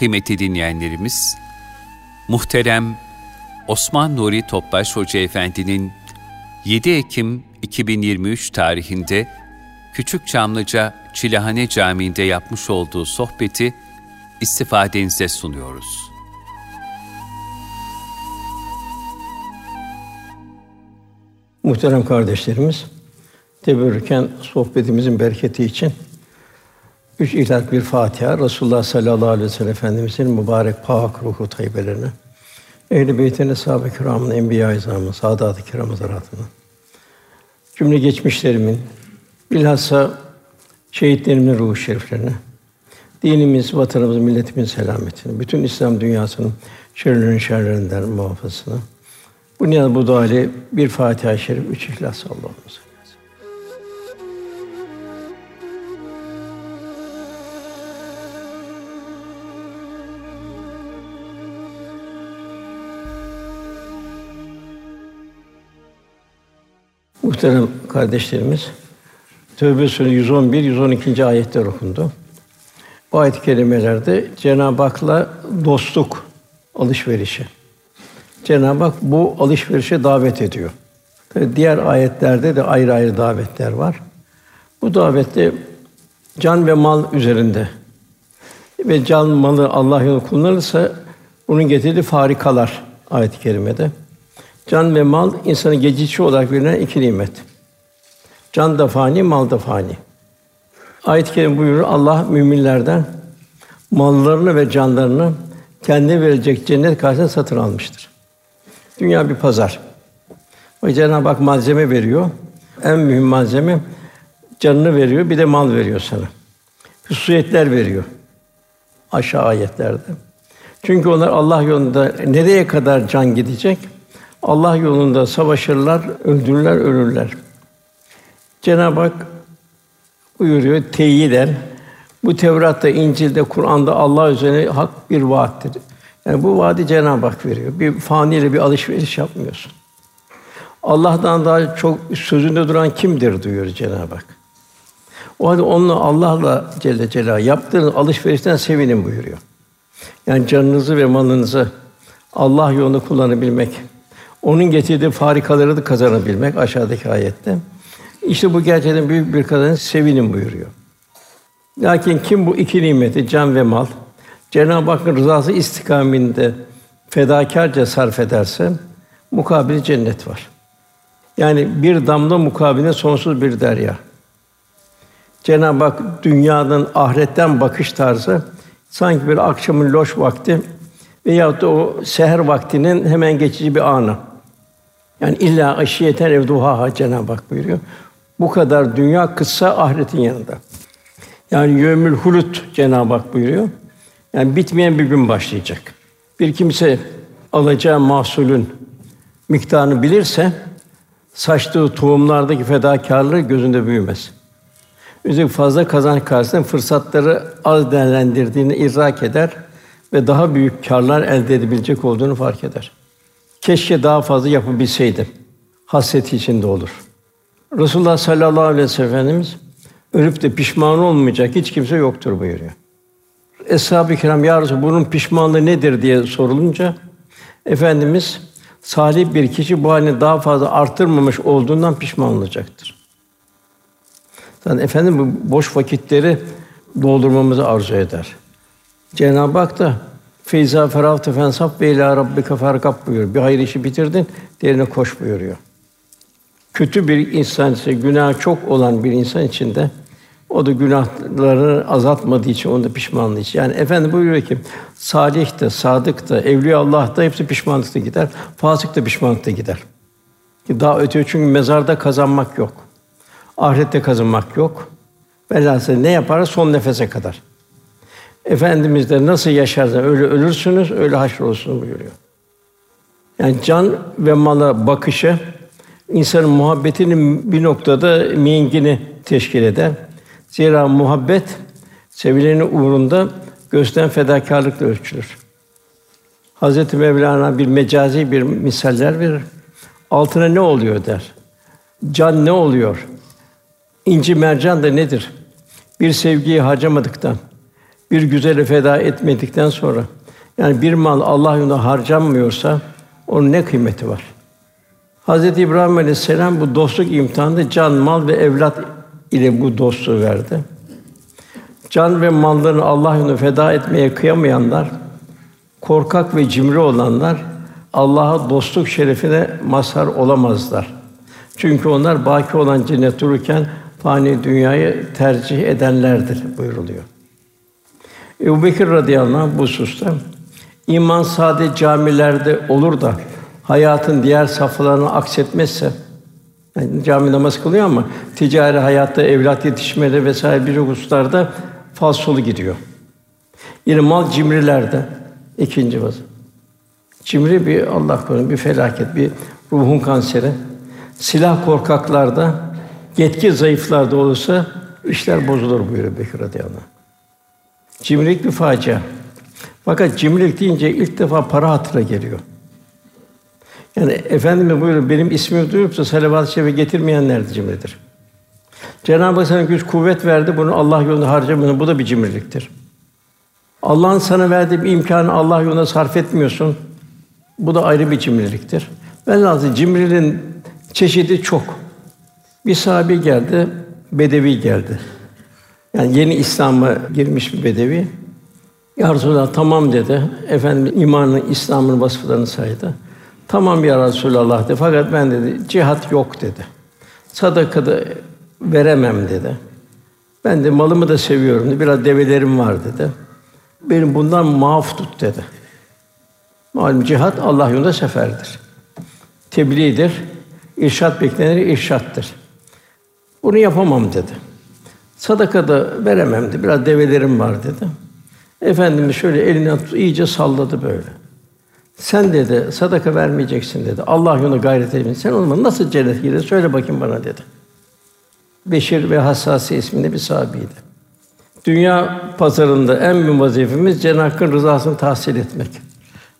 Kıymetli dinleyenlerimiz, muhterem Osman Nuri Topbaş Hoca Efendi'nin 7 Ekim 2023 tarihinde Küçük Çamlıca Çilehane Camii'nde yapmış olduğu sohbeti istifadenize sunuyoruz. Muhterem kardeşlerimiz, teberrüken sohbetimizin bereketi için üç ilat bir Fatiha, Resulullah sallallahu aleyhi ve sellem Efendimizin mübarek pak ruhu tayyibelerine, Ehl-i Beyt'in, Eshab-ı Kiram'ın, Enbiya-i İzam'ın, Sadat-ı Kiram cümle geçmişlerimin, bilhassa şehitlerimin ruhu şeriflerine, dinimiz, vatanımız, milletimin selametine, bütün İslam dünyasının şerlerin şerlerinden muhafazasına, bu niyaz bu dua ile bir Fatiha-i Şerif, üç İhlas Allah'ımıza. Muhterem kardeşlerimiz, Tövbe Suresi 111 112. ayetler okundu. Bu ayet-i kerimelerde Cenab-ı Hak'la dostluk alışverişi. Cenab-ı Hak bu alışverişe davet ediyor. Diğer ayetlerde de ayrı ayrı davetler var. Bu davette can ve mal üzerinde ve can malı Allah yolunda kullanılırsa bunun getirdiği farikalar ayet-i kerimede. Can ve mal insanı geçici olarak verilen iki nimet. Can da fani, mal da fani. Ayet-i buyuruyor Allah müminlerden mallarını ve canlarını kendi verecek cennet karşısında satın almıştır. Dünya bir pazar. O Cenab-ı Hak malzeme veriyor. En mühim malzeme canını veriyor, bir de mal veriyor sana. Hususiyetler veriyor. Aşağı ayetlerde. Çünkü onlar Allah yolunda nereye kadar can gidecek? Allah yolunda savaşırlar, öldürürler, ölürler. Cenab-ı Hak buyuruyor teyiden bu Tevrat'ta, İncil'de, Kur'an'da Allah üzerine hak bir vaattir. Yani bu vaadi Cenab-ı Hak veriyor. Bir faniyle bir alışveriş yapmıyorsun. Allah'tan daha çok sözünde duran kimdir diyor Cenab-ı Hak. O halde onunla Allah'la Celle Celaluhu yaptığınız alışverişten sevinin buyuruyor. Yani canınızı ve malınızı Allah yolunda kullanabilmek, onun getirdiği farikaları da kazanabilmek aşağıdaki ayette. İşte bu gerçekten büyük bir kazanç sevinin buyuruyor. Lakin kim bu iki nimeti can ve mal Cenab-ı Hakk'ın rızası istikaminde fedakarca sarf ederse mukabili cennet var. Yani bir damla mukabile sonsuz bir derya. Cenab-ı Hak dünyanın ahiretten bakış tarzı sanki bir akşamın loş vakti veyahut da o seher vaktinin hemen geçici bir anı. Yani illa aşiyeten evduha Cenab-ı Hak buyuruyor. Bu kadar dünya kısa ahiretin yanında. Yani yömül hulut Cenab-ı Hak buyuruyor. Yani bitmeyen bir gün başlayacak. Bir kimse alacağı mahsulün miktarını bilirse saçtığı tohumlardaki fedakarlığı gözünde büyümez. Üstelik fazla kazanç karşısında fırsatları az değerlendirdiğini idrak eder ve daha büyük karlar elde edebilecek olduğunu fark eder. Keşke daha fazla yapabilseydim. Hasreti içinde olur. Resulullah sallallahu aleyhi ve sellem Efendimiz ölüp de pişman olmayacak hiç kimse yoktur buyuruyor. Eshab-ı Kiram ya bunun pişmanlığı nedir diye sorulunca efendimiz salih bir kişi bu halini daha fazla artırmamış olduğundan pişman olacaktır. Zaten efendim bu boş vakitleri doldurmamızı arzu eder. Cenab-ı Hak da Feyza ferahte fensaf ve ila rabbike farkab buyuruyor. Bir hayır işi bitirdin, diğerine koş buyuruyor. Kötü bir insan ise, günah çok olan bir insan için de o da günahları azaltmadığı için onda pişmanlığı için. Yani efendi buyuruyor ki salih de, sadık da, evliya Allah da hepsi pişmanlıkta gider. Fasık da pişmanlıkta gider. Daha öteye çünkü mezarda kazanmak yok. Ahirette kazanmak yok. Velhâsıl ne yapar son nefese kadar. Efendimiz de nasıl yaşarsa öyle ölürsünüz, öyle haşrolursunuz buyuruyor. Yani can ve mala bakışı insanın muhabbetinin bir noktada mihingini teşkil eder. Zira muhabbet sevilenin uğrunda gösteren fedakarlıkla ölçülür. Hazreti Mevlana bir mecazi bir misaller verir. Altına ne oluyor der. Can ne oluyor? İnci mercan da nedir? Bir sevgiyi harcamadıktan, bir güzeli feda etmedikten sonra yani bir mal Allah yolunda harcanmıyorsa onun ne kıymeti var? Hazreti İbrahim Aleyhisselam bu dostluk imtihanında can, mal ve evlat ile bu dostluğu verdi. Can ve mallarını Allah yolunda feda etmeye kıyamayanlar, korkak ve cimri olanlar Allah'a dostluk şerefine mazhar olamazlar. Çünkü onlar baki olan cennet dururken fani dünyayı tercih edenlerdir buyuruluyor. Ebu Bekir radıyallahu anh bu hususta iman sadece camilerde olur da hayatın diğer safhalarına aksetmezse yani cami namaz kılıyor ama ticari hayatta, evlat yetişmede vesaire birçok hususlarda falsolu gidiyor. Yine mal cimrilerde ikinci vazı. Cimri bir Allah korusun bir felaket, bir ruhun kanseri. Silah korkaklarda, yetki zayıflarda olursa işler bozulur buyuruyor Bekir radıyallahu anh. Cimrilik bir facia. Fakat cimrilik deyince ilk defa para hatıra geliyor. Yani efendimiz buyuruyor benim ismimi duyup da salavat-ı şerife getirmeyenler de cimridir. Cenab-ı Hak sana güç kuvvet verdi, bunu Allah yolunda harcamanın bu da bir cimriliktir. Allah'ın sana verdiği bir imkanı Allah yolunda sarf etmiyorsun. Bu da ayrı bir cimriliktir. Ben lazım cimriliğin çeşidi çok. Bir sahabi geldi, bedevi geldi. Yani yeni İslam'a girmiş bir bedevi. Ya Resulallah tamam dedi. Efendim imanın, İslam'ın vasıflarını saydı. Tamam ya Resulallah dedi. Fakat ben dedi cihat yok dedi. Sadaka da veremem dedi. Ben de malımı da seviyorum dedi. Biraz develerim var dedi. Benim bundan maaf tut dedi. Malum cihat Allah yolunda seferdir. Tebliğdir. İrşat beklenir, irşattır. Bunu yapamam dedi. Sadaka da veremem dedi. Biraz develerim var dedi. Efendimiz şöyle elini tut, iyice salladı böyle. Sen dedi sadaka vermeyeceksin dedi. Allah yolunda gayret edin. Sen olma nasıl cennet girer? Söyle bakayım bana dedi. Beşir ve Hassasi isminde bir sahabiydi. Dünya pazarında en büyük vazifemiz Cenab-ı Hakk'ın rızasını tahsil etmek.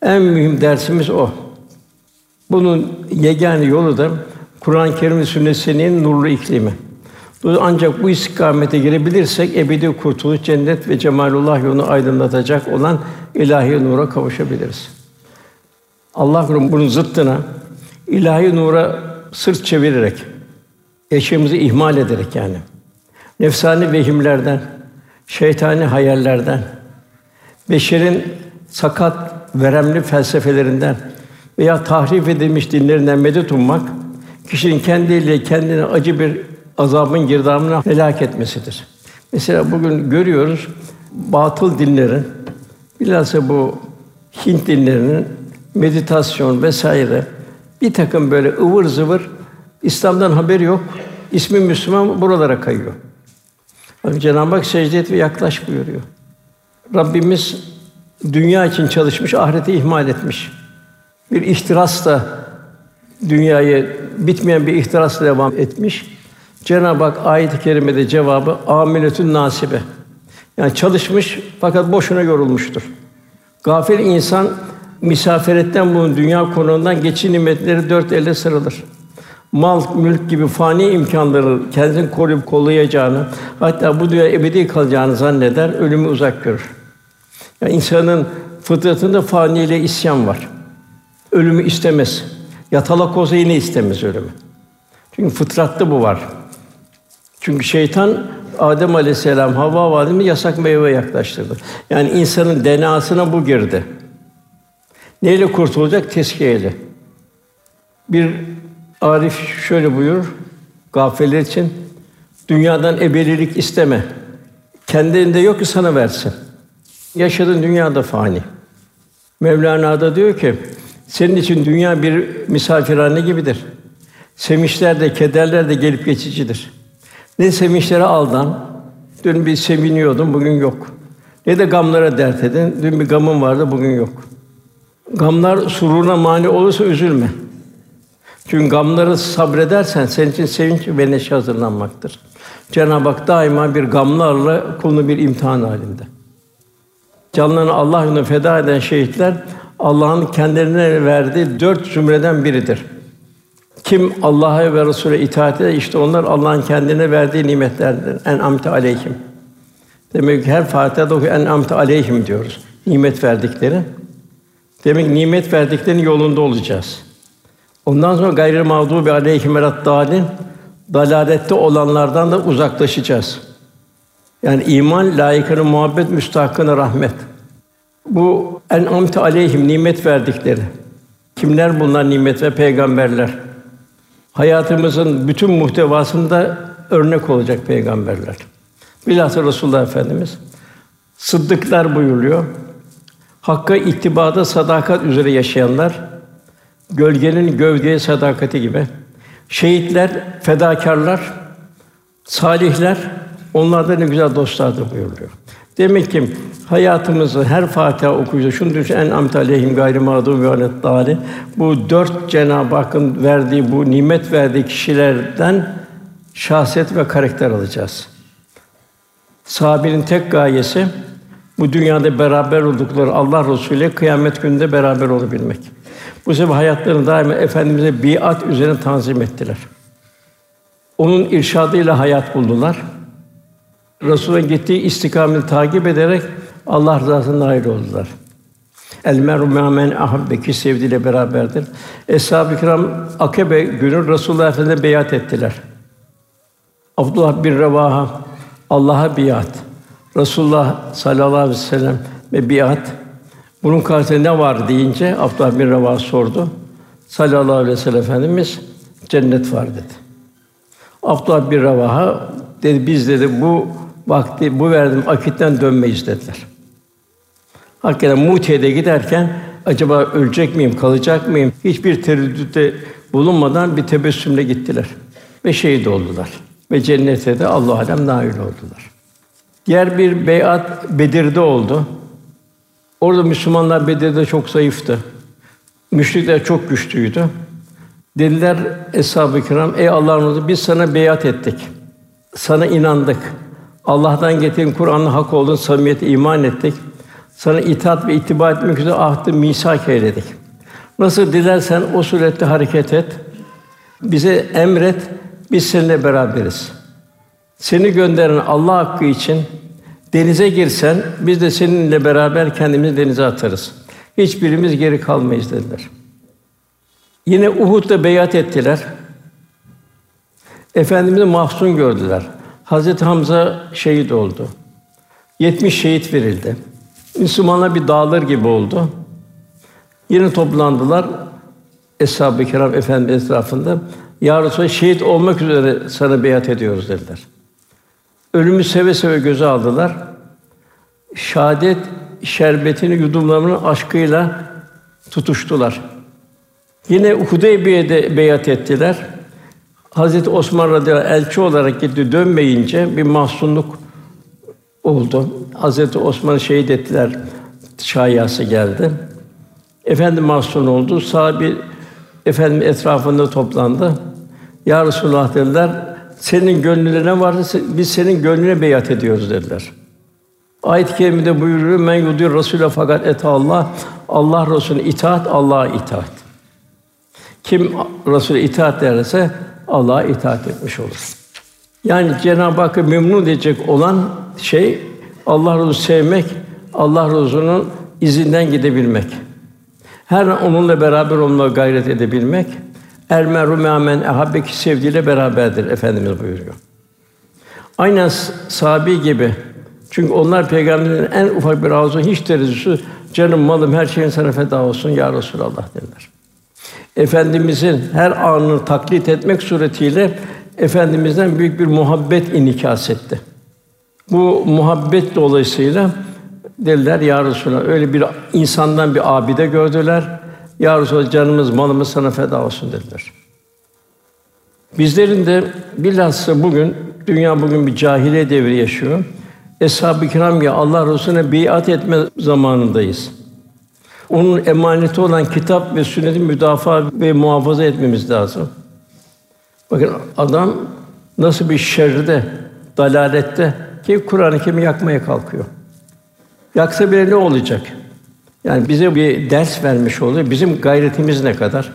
En mühim dersimiz o. Bunun yegane yolu da Kur'an-ı Kerim ve sünnet nurlu iklimi. Ancak bu istikamete girebilirsek ebedi kurtuluş, cennet ve cemalullah yolunu aydınlatacak olan ilahi nura kavuşabiliriz. Allah bunun zıttına ilahi nura sırt çevirerek, eşyamızı ihmal ederek yani nefsani vehimlerden, şeytani hayallerden, beşerin sakat, veremli felsefelerinden veya tahrif edilmiş dinlerinden medet ummak, kişinin kendiyle kendine acı bir azabın girdabına helak etmesidir. Mesela bugün görüyoruz batıl dinlerin, bilhassa bu Hint dinlerinin meditasyon vesaire bir takım böyle ıvır zıvır İslam'dan haberi yok. İsmi Müslüman buralara kayıyor. Bak Cenab-ı Hak secde et ve yaklaş buyuruyor. Rabbimiz dünya için çalışmış, ahireti ihmal etmiş. Bir ihtirasla dünyayı bitmeyen bir ihtirasla devam etmiş. Cenab-ı Hak ayet-i kerimede cevabı amiletün nasibe. Yani çalışmış fakat boşuna yorulmuştur. Gafil insan misafiretten bunun dünya konuğundan geçi nimetleri dört elle sarılır. Mal, mülk gibi fani imkanları kendini koruyup kollayacağını, hatta bu dünya ebedi kalacağını zanneder, ölümü uzak görür. Yani insanın fıtratında fani ile isyan var. Ölümü istemez. Yatalak olsa yine istemez ölümü. Çünkü fıtratta bu var. Çünkü şeytan Adem Aleyhisselam Havva validemi yasak meyve yaklaştırdı. Yani insanın DNA'sına bu girdi. Neyle kurtulacak? Teskiyeyle. Bir Arif şöyle buyur, gafiller için dünyadan ebedilik isteme. Kendinde yok ki sana versin. Yaşadığın dünyada fani. Mevlana da diyor ki, senin için dünya bir misafirhane gibidir. Sevinçler de, kederler de gelip geçicidir. Ne sevinçlere aldan, dün bir seviniyordum, bugün yok. Ne de gamlara dert edin, dün bir gamım vardı, bugün yok. Gamlar sururuna mani olursa üzülme. Çünkü gamları sabredersen senin için sevinç ve neşe hazırlanmaktır. Cenab-ı Hak daima bir gamlarla kulunu bir imtihan halinde. Canlarını Allah yolunda feda eden şehitler Allah'ın kendilerine verdiği dört zümreden biridir. Kim Allah'a ve Resul'e itaat eder, işte onlar Allah'ın kendine verdiği nimetlerdir. En amte aleyhim. Demek ki her Fatiha'da oku en amte aleyhim diyoruz. Nimet verdikleri. Demek ki nimet verdiklerinin yolunda olacağız. Ondan sonra gayrı mağdubi aleyhim dalin dalalette olanlardan da uzaklaşacağız. Yani iman layıkına muhabbet, müstahkına rahmet. Bu en amte aleyhim nimet verdikleri. Kimler bunlar nimet ve peygamberler? Hayatımızın bütün muhtevasında örnek olacak peygamberler. Bilhassa Resulullah Efendimiz sıddıklar buyuruyor. Hakka ittibada sadakat üzere yaşayanlar gölgenin gövdeye sadakati gibi. Şehitler, fedakarlar, salihler onlar da ne güzel dostlardır buyuruyor. Demek ki hayatımızı her Fatiha okuyunca şunu düşün en amt aleyhim gayri mağdûb ve dâli bu dört Cenab-ı Hakk'ın verdiği bu nimet verdiği kişilerden şahsiyet ve karakter alacağız. Sahabenin tek gayesi bu dünyada beraber oldukları Allah Resulü ile kıyamet gününde beraber olabilmek. Bu sebeple hayatlarını daima efendimize biat üzerine tanzim ettiler. Onun irşadıyla hayat buldular. Resul'ün gittiği istikameti takip ederek Allah rızasına nail oldular. El meru men ahabbe ki sevdiğiyle beraberdir. Eshab-ı Kiram Akabe günü Resulullah Efendimize beyat ettiler. Abdullah bin Revaha Allah'a biat. Resulullah sallallahu aleyhi ve sellem ve biat. Bunun karşısında ne var deyince Abdullah bin Revaha sordu. Sallallahu aleyhi ve sellem Efendimiz cennet var dedi. Abdullah bin Revaha dedi biz dedi bu vakti bu verdim akitten dönmeyiz dediler. Hakikaten Mute'de giderken acaba ölecek miyim, kalacak mıyım? Hiçbir tereddütte bulunmadan bir tebessümle gittiler ve şehit oldular ve cennete de Allah alem nail oldular. Diğer bir beyat Bedir'de oldu. Orada Müslümanlar Bedir'de çok zayıftı. Müşrikler çok güçlüydü. Dediler eshab-ı kiram, ey Allah'ın biz sana beyat ettik. Sana inandık. Allah'tan getirin Kur'an'ın hak olduğunu samimiyete iman ettik. Sana itaat ve itibar etmek üzere ahdı misak eyledik. Nasıl dilersen o surette hareket et. Bize emret, biz seninle beraberiz. Seni gönderen Allah hakkı için denize girsen biz de seninle beraber kendimizi denize atarız. Hiçbirimiz geri kalmayız dediler. Yine Uhud'da beyat ettiler. Efendimiz'i mahzun gördüler. Hazreti Hamza şehit oldu. 70 şehit verildi. Müslümanlar bir dağılır gibi oldu. Yine toplandılar. Eshab-ı Kiram Efendimiz etrafında ya Resulallah, şehit olmak üzere sana beyat ediyoruz dediler. Ölümü seve seve göze aldılar. Şahadet şerbetini yudumlamanın aşkıyla tutuştular. Yine Hudeybiye'de beyat ettiler. Hazreti Osman radıyallahu anh, elçi olarak gitti dönmeyince bir mahzunluk oldu. Hazreti Osman'ı şehit ettiler. Şayası geldi. Efendi mahzun oldu. Sahabi efendim etrafında toplandı. Ya Resulullah dediler. Senin gönlünde ne varsa biz senin gönlüne beyat ediyoruz dediler. Ayet-i kerimede buyuruyor men yudur Rasûle fakat et Allah Allah Resulüne itaat Allah'a itaat. Kim Resul'e itaat ederse Allah'a itaat etmiş olur. Yani Cenab-ı Hakk'ı memnun edecek olan şey Allah Resulü sevmek, Allah Resulü'nün izinden gidebilmek. Her an onunla beraber olmaya gayret edebilmek. Er meru me'amen ehabbeki sevdiğiyle beraberdir efendimiz buyuruyor. Aynen sahabi gibi. Çünkü onlar peygamberin en ufak bir arzu hiç tereddütsüz canım malım her şeyin sana feda olsun ya Resulallah dediler. Efendimizin her anını taklit etmek suretiyle efendimizden büyük bir muhabbet inikas etti. Bu muhabbet dolayısıyla dediler ya Resulallah öyle bir insandan bir abide gördüler. Ya Resulallah canımız malımız sana feda olsun dediler. Bizlerin de bilhassa bugün dünya bugün bir cahiliye devri yaşıyor. Eshab-ı kiram ya Allah Resulüne biat etme zamanındayız. Onun emaneti olan kitap ve sünneti müdafaa ve muhafaza etmemiz lazım. Bakın adam nasıl bir şerrde, dalalette ki Kur'an-ı Kerim'i yakmaya kalkıyor. Yaksa bile ne olacak? Yani bize bir ders vermiş oluyor. Bizim gayretimiz ne kadar?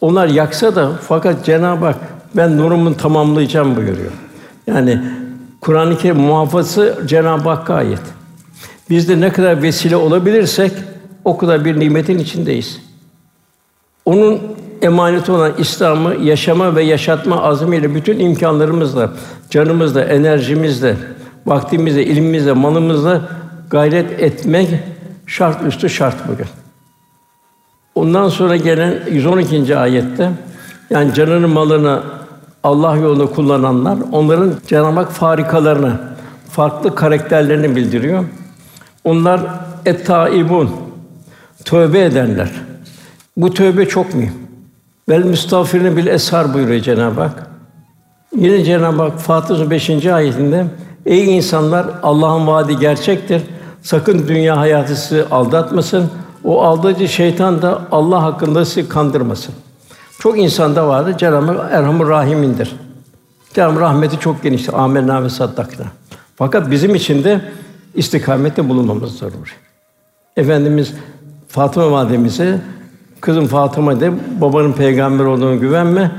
Onlar yaksa da fakat Cenab-ı Hak ben nurumu tamamlayacağım buyuruyor. Yani Kur'an-ı Kerim muhafazası Cenab-ı Hakk'a ait. Biz de ne kadar vesile olabilirsek o kadar bir nimetin içindeyiz. Onun emaneti olan İslam'ı yaşama ve yaşatma azmiyle bütün imkanlarımızla, canımızla, enerjimizle, vaktimizle, ilimimizle, malımızla gayret etmek şart üstü şart bugün. Ondan sonra gelen 112. ayette yani canını malını Allah yolunda kullananlar onların Cenab-ı farikalarını, farklı karakterlerini bildiriyor. Onlar et-taibun tövbe edenler. Bu tövbe çok mühim. Vel müstağfirin bil eshar buyuruyor Cenab-ı Hak. Yine Cenab-ı Hak Fatih 5. ayetinde Ey insanlar Allah'ın vaadi gerçektir. Sakın dünya hayatı sizi aldatmasın. O aldatıcı şeytan da Allah hakkında sizi kandırmasın. Çok insanda vardır. Cenab-ı Hak Erhamur Rahim'indir. Cenab-ı rahmeti çok geniştir. Amenna ve saddakna. Fakat bizim için de istikamette bulunmamız zaruri. Efendimiz Fatıma validemize kızım Fatıma de babanın peygamber olduğunu güvenme.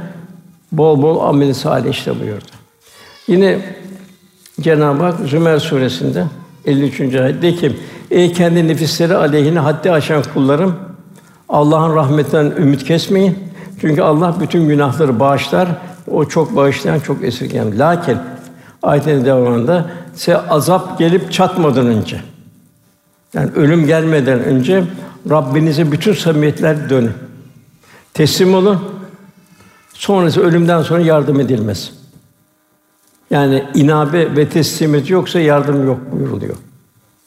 Bol bol amel salih işte buyurdu. Yine Cenab-ı Hak Zümer suresinde 53. ayet de ki ey kendi nefisleri aleyhine haddi aşan kullarım Allah'ın rahmetinden ümit kesmeyin. Çünkü Allah bütün günahları bağışlar. O çok bağışlayan, çok esirgeyen. Lakin ayetin devamında size azap gelip çatmadan önce yani ölüm gelmeden önce Rabbinize bütün samimiyetler dönün. Teslim olun. Sonrası ölümden sonra yardım edilmez. Yani inabe ve teslimiyet yoksa yardım yok buyuruluyor.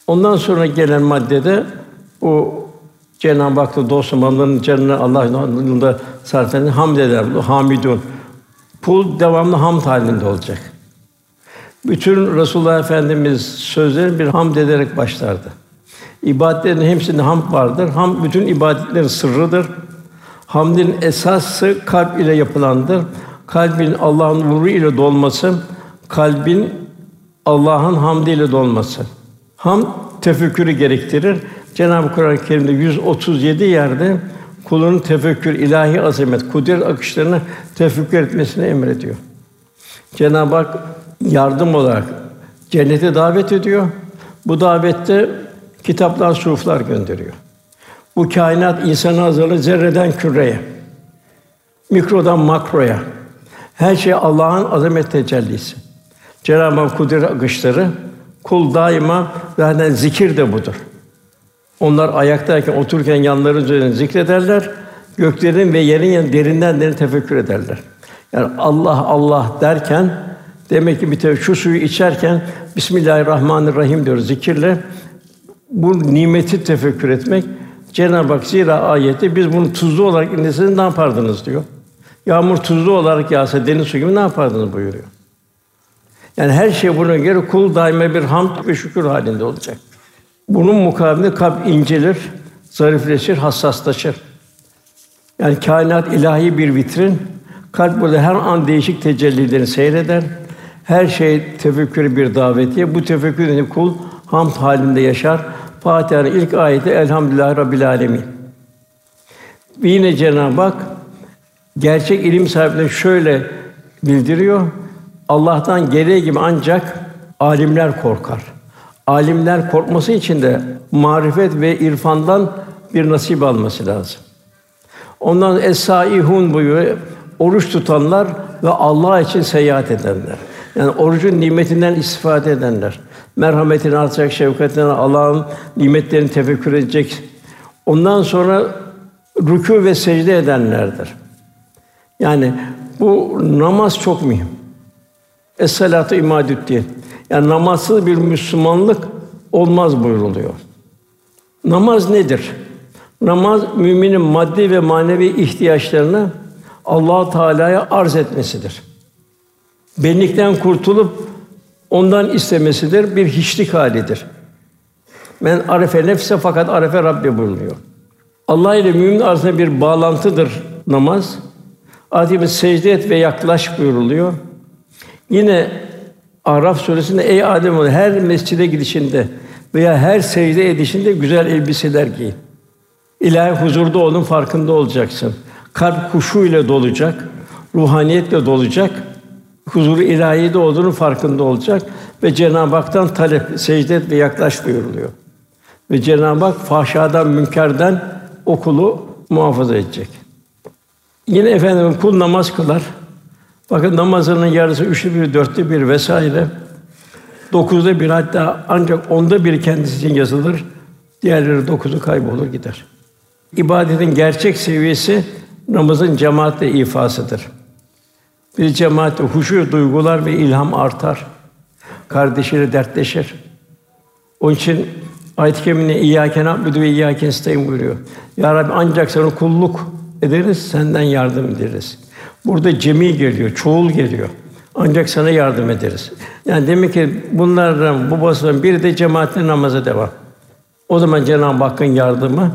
Ondan sonra gelen maddede o Cenab-ı Hak'ta dost malların canını Allah yolunda sarf eden hamd eder. Hamidun. Kul devamlı hamd halinde olacak. Bütün Resulullah Efendimiz sözleri bir hamd ederek başlardı. İbadetlerin hepsinde hamd vardır. Ham bütün ibadetlerin sırrıdır. Hamdin esası kalp ile yapılandır. Kalbin Allah'ın nuru ile dolması, kalbin Allah'ın hamdiyle dolması. Ham tefekkürü gerektirir. Cenab-ı Kur'an-ı Kerim'de 137 yerde kulunun tefekkür, ilahi azamet, kudret akışlarını tefekkür etmesini emrediyor. Cenab-ı Hak yardım olarak cennete davet ediyor. Bu davette kitaplar, suflar gönderiyor. Bu kainat insanı hazırlı zerreden küreye, mikrodan makroya. Her şey Allah'ın azamet tecellisi. Cenab-ı Hak kudret akışları kul daima zaten zikir de budur. Onlar ayaktayken, otururken yanları üzerine zikrederler. Göklerin ve yerin derinden derin tefekkür ederler. Yani Allah Allah derken demek ki bir tefekkür, şu suyu içerken Bismillahirrahmanirrahim diyoruz zikirle. Bu nimeti tefekkür etmek Cenab-ı Hak zira ayette biz bunu tuzlu olarak indirseniz ne yapardınız diyor. Yağmur tuzlu olarak yağsa deniz su gibi ne yapardınız buyuruyor. Yani her şey buna göre kul daima bir hamd ve şükür halinde olacak. Bunun mukabilinde kalp incelir, zarifleşir, hassaslaşır. Yani kainat ilahi bir vitrin. Kalp burada her an değişik tecellilerini seyreder. Her şey tefekkürü bir davetiye. Bu tefekkürün kul hamd halinde yaşar. Fatiha'nın ilk ayeti Elhamdülillah Rabbil Alemin. Ve yine Cenab-ı Hak gerçek ilim sahiplerine şöyle bildiriyor. Allah'tan gereği gibi ancak alimler korkar. Alimler korkması için de marifet ve irfandan bir nasip alması lazım. Ondan es-saihun buyuruyor. Oruç tutanlar ve Allah için seyahat edenler. Yani orucun nimetinden istifade edenler. Merhametini artacak, şefkatini Allah'ın nimetlerini tefekkür edecek. Ondan sonra rükû ve secde edenlerdir. Yani bu namaz çok mühim. Es-salatu imadüddin. Yani namazsız bir Müslümanlık olmaz buyuruluyor. Namaz nedir? Namaz müminin maddi ve manevi ihtiyaçlarını Allah Teala'ya arz etmesidir. Benlikten kurtulup ondan istemesidir, bir hiçlik halidir. Men arefe nefse fakat arefe Rabbi bulunuyor. Allah ile mümin arasında bir bağlantıdır namaz. Adem secde et ve yaklaş buyuruluyor. Yine Araf suresinde ey Adem oğlu her mescide gidişinde veya her secde edişinde güzel elbiseler giy. İlahi huzurda onun farkında olacaksın. Kalp huşu ile dolacak, ruhaniyetle dolacak. Huzuru ilahide olduğunu farkında olacak ve Cenab-ı Hak'tan talep, secde et ve yaklaş buyuruluyor. Ve Cenab-ı Hak fahşadan, münkerden o kulu muhafaza edecek. Yine efendim kul namaz kılar. Bakın namazının yarısı üçte bir, dörtte bir vesaire. Dokuzda bir hatta ancak onda bir kendisi için yazılır. Diğerleri dokuzu kaybolur gider. İbadetin gerçek seviyesi namazın cemaatle ifasıdır. Bir cemaatte huşu duygular ve ilham artar. Kardeşiyle dertleşir. Onun için ayet-i kerimede İyyâke na'budu ve İyyâke nestaîn buyuruyor. Ya Rabbi ancak sana kulluk ederiz, senden yardım ederiz. Burada cemi geliyor, çoğul geliyor. Ancak sana yardım ederiz. Yani demek ki bunlardan bu basının biri de cemaatle namaza devam. O zaman Cenab-ı Hakk'ın yardımı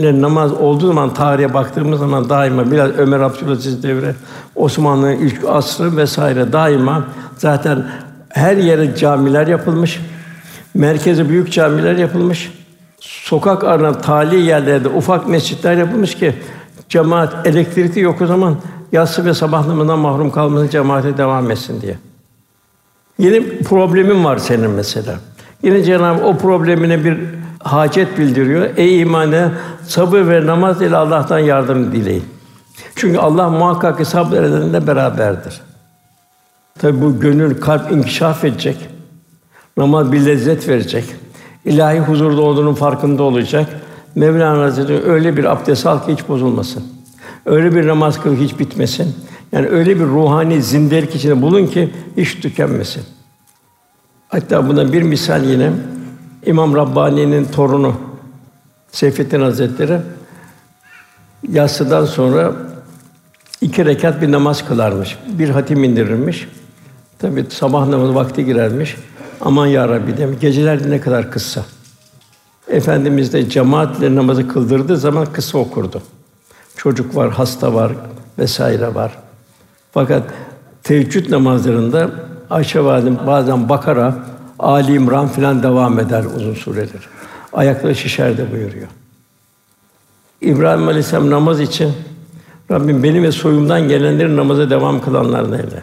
cemaatle namaz olduğu zaman tarihe baktığımız zaman daima biraz Ömer Abdülaziz devri, Osmanlı'nın ilk asrı vesaire daima zaten her yere camiler yapılmış. Merkezi büyük camiler yapılmış. Sokak aranan tali yerlerde ufak mescitler yapılmış ki cemaat elektrikli yok o zaman yatsı ve sabah namazından mahrum kalmasın cemaate devam etsin diye. Yine problemin var senin mesela. Yine Cenab-ı o problemine bir hacet bildiriyor. Ey imane sabır ve namaz ile Allah'tan yardım dileyin. Çünkü Allah muhakkak ki sabredenle beraberdir. Tabi bu gönül, kalp inkişaf edecek. Namaz bir lezzet verecek. İlahi huzurda olduğunun farkında olacak. Mevlana Hazretleri öyle bir abdest al ki hiç bozulmasın. Öyle bir namaz kıl hiç bitmesin. Yani öyle bir ruhani zindelik içinde bulun ki hiç tükenmesin. Hatta buna bir misal yine İmam Rabbani'nin torunu Seyfettin Hazretleri yatsıdan sonra iki rekat bir namaz kılarmış. Bir hatim indirirmiş. Tabi sabah namazı vakti girermiş. Aman ya Rabbi demiş. Geceler ne kadar kısa. Efendimiz de cemaatle namazı kıldırdığı zaman kısa okurdu. Çocuk var, hasta var vesaire var. Fakat teheccüd namazlarında Ayşe validem bazen Bakara, Ali İmran filan devam eder uzun süredir. Ayakları şişer de buyuruyor. İbrahim Aleyhisselam namaz için Rabbim benim ve soyumdan gelenlerin namaza devam kılanlardan eyle.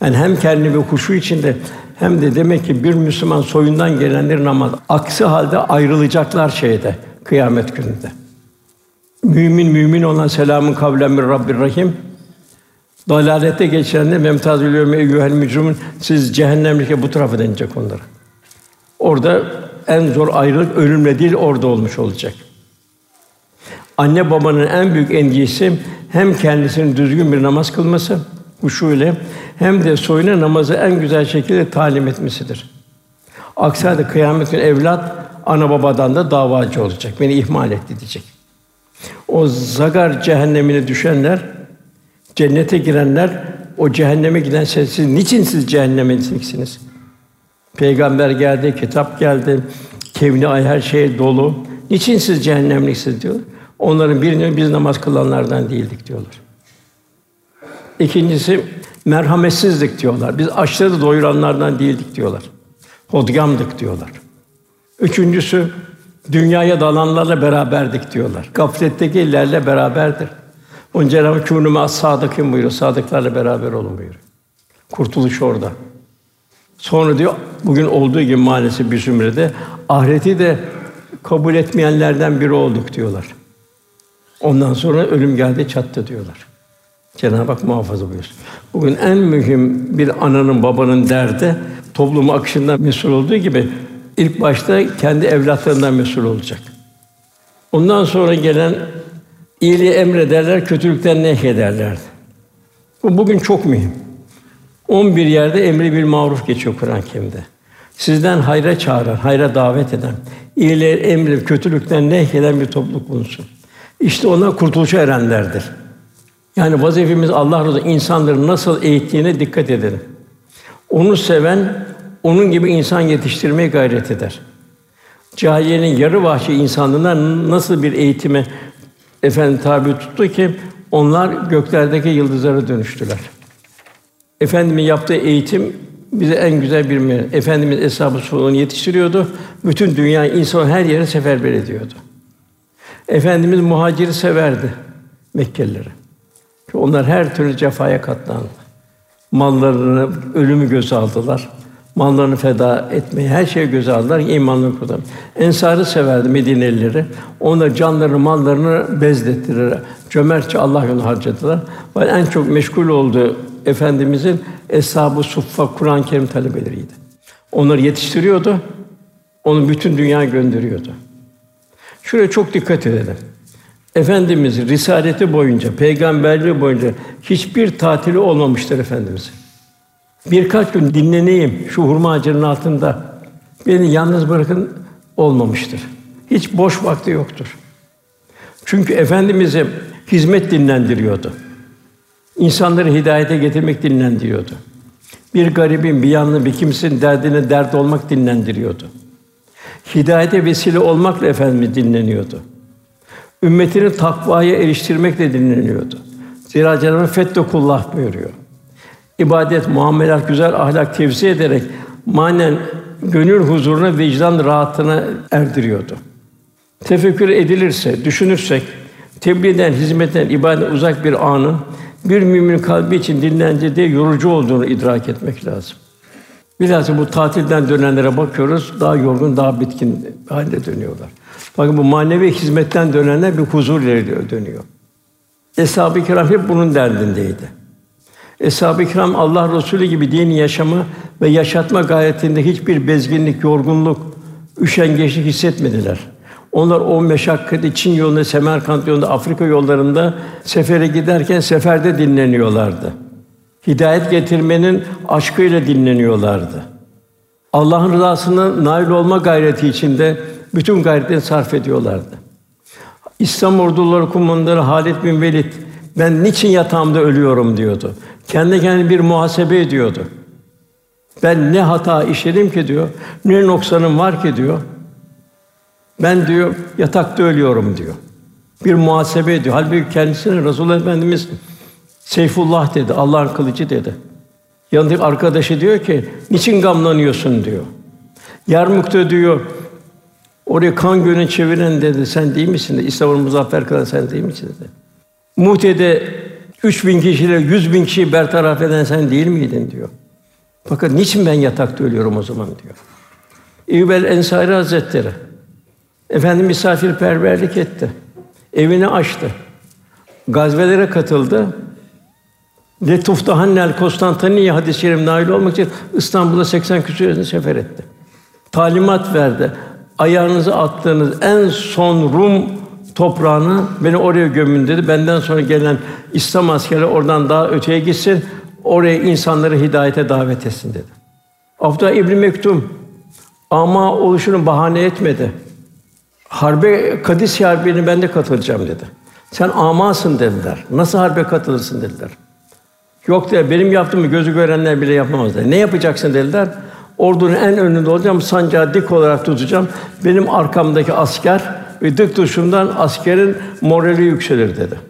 Yani hem kendi ve huşu içinde hem de demek ki bir Müslüman soyundan gelenlerin namaz. Aksi halde ayrılacaklar şeyde kıyamet gününde. Mümin mümin olan selamın kavlen min Rabbir Rahim. Dalalette geçenler memtazül yevme eyyuhel mücrimun siz cehennemlike bu tarafa denecek onlara. Orada en zor ayrılık ölümle değil orada olmuş olacak. Anne babanın en büyük endişesi hem kendisinin düzgün bir namaz kılması, huşu ile hem de soyuna namazı en güzel şekilde talim etmesidir. Aksi halde kıyamet günü evlat ana babadan da davacı olacak. Beni ihmal etti diyecek. O zagar cehennemine düşenler, cennete girenler, o cehenneme giden siz niçin siz cehenneme gitsiniz? Peygamber geldi, kitap geldi, kevni ay her şey dolu. Niçin siz cehennemliksiniz diyor. Onların birinin biz namaz kılanlardan değildik diyorlar. İkincisi merhametsizlik diyorlar. Biz açları doyuranlardan değildik diyorlar. Hodgamdık diyorlar. Üçüncüsü dünyaya dalanlarla beraberdik diyorlar. Gafletteki illerle beraberdir. Onun Cenab-ı Kûnûme sadıkın buyuruyor. Sadıklarla beraber olun buyuruyor. Kurtuluş orada. Sonra diyor bugün olduğu gibi maalesef bir zümrede ahireti de kabul etmeyenlerden biri olduk diyorlar. Ondan sonra ölüm geldi çattı diyorlar. Cenab-ı Hak muhafaza buyursun. Bugün en mühim bir ananın babanın derdi toplumu akışından mesul olduğu gibi ilk başta kendi evlatlarından mesul olacak. Ondan sonra gelen iyiliği emrederler, kötülükten nehyederler. Bu bugün çok mühim. 11 yerde emri bir maruf geçiyor Kur'an-ı Kerim'de. Sizden hayra çağıran, hayra davet eden, iyiliği emri, kötülükten nehyeden bir topluluk bulunsun. İşte ona kurtuluşa erenlerdir. Yani vazifemiz Allah razı insanları nasıl eğittiğine dikkat edelim. Onu seven, onun gibi insan yetiştirmeye gayret eder. Cahiliyenin yarı vahşi insanlığına nasıl bir eğitime efendim tabi tuttu ki onlar göklerdeki yıldızlara dönüştüler. Efendimin yaptığı eğitim bize en güzel bir mir. Efendimiz eshab-ı onu yetiştiriyordu. Bütün dünya insan her yere seferber ediyordu. Efendimiz muhaciri severdi Mekkelileri. Çünkü onlar her türlü cefaya katlandı. mallarını, ölümü göze aldılar. Mallarını feda etmeyi, her şeyi göze aldılar, imanını kurdular. Ensarı severdi Medinelileri. Onlar canlarını, mallarını bezlettiler. Cömertçe Allah yolunda harcadılar. En çok meşgul olduğu Efendimizin Eshab-ı Suffa Kur'an-ı Kerim talebeleriydi. Onları yetiştiriyordu. Onu bütün dünya gönderiyordu. Şuraya çok dikkat edelim. Efendimiz risaleti boyunca, peygamberliği boyunca hiçbir tatili olmamıştır efendimiz. Birkaç gün dinleneyim şu hurma ağacının altında. Beni yalnız bırakın olmamıştır. Hiç boş vakti yoktur. Çünkü efendimizi hizmet dinlendiriyordu. İnsanları hidayete getirmek dinlendiriyordu. Bir garibin, bir yanlı bir kimsenin derdine dert olmak dinlendiriyordu. Hidayete vesile olmakla Efendimiz dinleniyordu. Ümmetinin takvaya eriştirmekle dinleniyordu. Zira Cenab-ı Fettekullah buyuruyor. İbadet, muamelat, güzel ahlak tevzi ederek manen gönül huzuruna, vicdan rahatına erdiriyordu. Tefekkür edilirse, düşünürsek, tebliğden, hizmetten, ibadet uzak bir anın bir mümin kalbi için dinlendirdiği yorucu olduğunu idrak etmek lazım. Bilhassa bu tatilden dönenlere bakıyoruz, daha yorgun, daha bitkin halde dönüyorlar. Bakın bu manevi hizmetten dönenler bir huzur ile dönüyor. Eshab-ı Kiram hep bunun derdindeydi. Eshab-ı Kiram Allah Resulü gibi dini yaşama ve yaşatma gayretinde hiçbir bezginlik, yorgunluk, üşengeçlik hissetmediler. Onlar o meşakkatli Çin yolunda, Semerkant yolunda, Afrika yollarında sefere giderken seferde dinleniyorlardı. Hidayet getirmenin aşkıyla dinleniyorlardı. Allah'ın rızasına nail olma gayreti içinde bütün gayretlerini sarf ediyorlardı. İslam orduları kumandanı Halid bin Velid ben niçin yatağımda ölüyorum diyordu. Kendi kendine bir muhasebe ediyordu. Ben ne hata işledim ki diyor, ne noksanım var ki diyor. Ben diyor yatakta ölüyorum diyor. Bir muhasebe ediyor. Halbuki kendisine Resulullah Efendimiz Seyfullah dedi, Allah'ın kılıcı dedi. Yanındaki arkadaşı diyor ki, niçin gamlanıyorsun diyor. Yarmuk'ta diyor, oraya kan gölünü çeviren dedi, sen değil misin? Dedi. İslam'ı muzaffer kılan sen değil misin? dedi. Muhte'de üç bin kişiyle yüz bin kişiyi bertaraf eden sen değil miydin diyor. Fakat niçin ben yatakta ölüyorum o zaman diyor. İbel Ensari Hazretleri efendim misafirperverlik etti. Evini açtı. Gazvelere katıldı. Letuf'ta Hannel Konstantiniye hadis-i şerif nail olmak için İstanbul'a 80 küsur sefer etti. Talimat verdi. Ayağınızı attığınız en son Rum toprağını beni oraya gömün dedi. Benden sonra gelen İslam askeri oradan daha öteye gitsin. Oraya insanları hidayete davet etsin dedi. Abdullah İbn Mektum ama oluşunu bahane etmedi. Harbe Kadis Harbi'ne ben de katılacağım dedi. Sen amasın dediler. Nasıl harbe katılırsın dediler. Yok dedi, benim yaptığımı gözü görenler bile yapamaz dedi. Ne yapacaksın dediler. Ordunun en önünde olacağım, sancağı dik olarak tutacağım. Benim arkamdaki asker ve dik duruşumdan askerin morali yükselir dedi.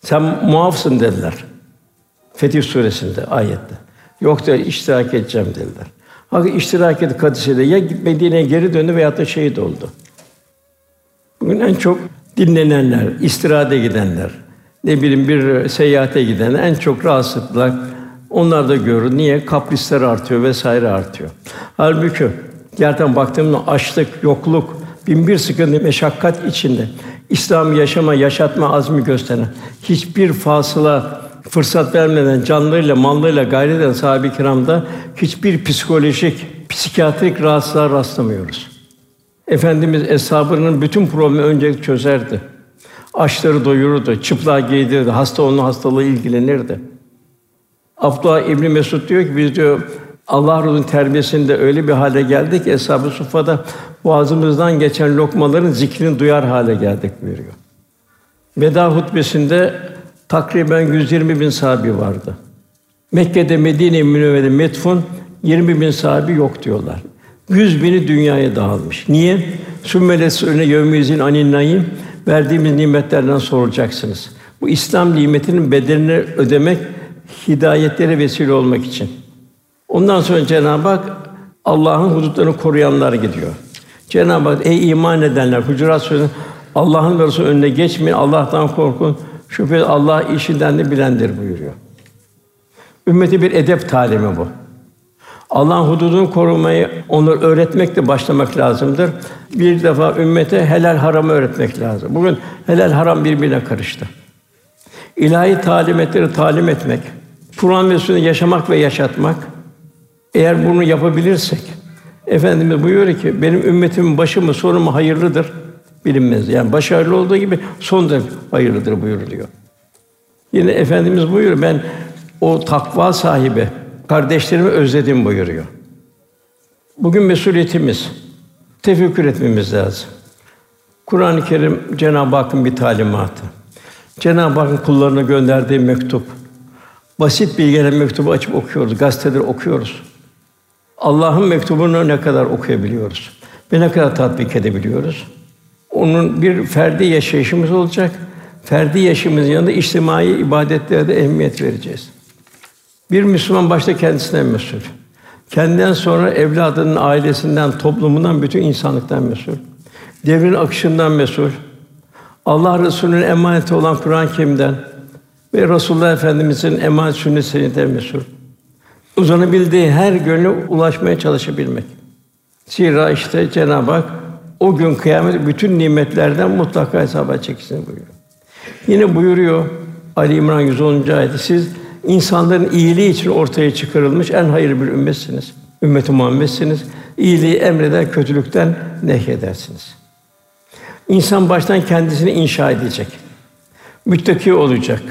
Sen muafsın dediler. Fetih suresinde ayette. Yok dedi, iştirak edeceğim dediler. Hakikaten iştirak etti Kadise'de. Ya Medine'ye geri döndü veya da şehit oldu. Bugün en çok dinlenenler, istirahate gidenler, ne bileyim bir seyahate giden en çok rahatsızlıklar onlar da görür. Niye? Kaprisler artıyor vesaire artıyor. Halbuki gerçekten baktığımda açlık, yokluk, bin bir sıkıntı, meşakkat içinde İslam yaşama, yaşatma azmi gösteren, hiçbir fasıla fırsat vermeden canlarıyla, mallarıyla gayret eden sahabe-i kiramda hiçbir psikolojik, psikiyatrik rahatsızlığa rastlamıyoruz. Efendimiz eshabının bütün problemi önce çözerdi. Açları doyururdu, çıplak giydirirdi, hasta onun hastalığı ilgilenirdi. Abdullah İbn Mesud diyor ki biz diyor Allah Resulü'nün terbiyesinde öyle bir hale geldik ki Eshab-ı Suffa'da boğazımızdan geçen lokmaların zikrini duyar hale geldik buyuruyor. Veda hutbesinde takriben 120 bin sahabi vardı. Mekke'de Medine-i Münevvere metfun 20 bin sahabi yok diyorlar. 100 bini dünyaya dağılmış. Niye? Sümmeles öne yevmizin anin naim verdiğimiz nimetlerden sorulacaksınız. Bu İslam nimetinin bedelini ödemek, hidayetlere vesile olmak için. Ondan sonra Cenab-ı Hak Allah'ın hudutlarını koruyanlar gidiyor. Cenab-ı Hak ey iman edenler Hucurat Suresi'nde Allah'ın ve önüne geçmeyin, Allah'tan korkun. Şüphesiz Allah işinden de bilendir buyuruyor. Ümmeti bir edep talimi bu. Allah'ın hududunu korumayı onları öğretmekle başlamak lazımdır. Bir defa ümmete helal haramı öğretmek lazım. Bugün helal haram birbirine karıştı. İlahi talimetleri talim etmek, Kur'an ve sünnet yaşamak ve yaşatmak. Eğer bunu yapabilirsek, Efendimiz buyuruyor ki benim ümmetimin başı mı sonu mu hayırlıdır bilinmez. Yani başarılı olduğu gibi son da hayırlıdır buyuruluyor. Yine Efendimiz buyuruyor ben o takva sahibi kardeşlerimi özledim buyuruyor. Bugün mesuliyetimiz tefekkür etmemiz lazım. Kur'an-ı Kerim Cenab-ı Hakk'ın bir talimatı. Cenab-ı Hakk'ın kullarına gönderdiği mektup. Basit bilgiler mektubu açıp okuyoruz, gazeteleri okuyoruz. Allah'ın mektubunu ne kadar okuyabiliyoruz ve ne kadar tatbik edebiliyoruz? Onun bir ferdi yaşayışımız olacak. Ferdi yaşamımızın yanında içtimai ibadetlere de ehemmiyet vereceğiz. Bir Müslüman başta kendisinden mesul. Kendinden sonra evladının, ailesinden, toplumundan, bütün insanlıktan mesul. Devrin akışından mesul. Allah Resulü'nün emaneti olan Kur'an-ı Kerim'den ve Resulullah Efendimizin emanet sünnet senedinden mesul. Uzanabildiği her gönle ulaşmaya çalışabilmek. Zira işte Cenab-ı Hak o gün kıyamet bütün nimetlerden mutlaka hesaba çeksin buyuruyor. Yine buyuruyor Ali İmran 110. ayette siz insanların iyiliği için ortaya çıkarılmış en hayırlı bir ümmetsiniz. Ümmet-i Muhammed'siniz. İyiliği emreder, kötülükten nehyedersiniz. İnsan baştan kendisini inşa edecek. Müttaki olacak.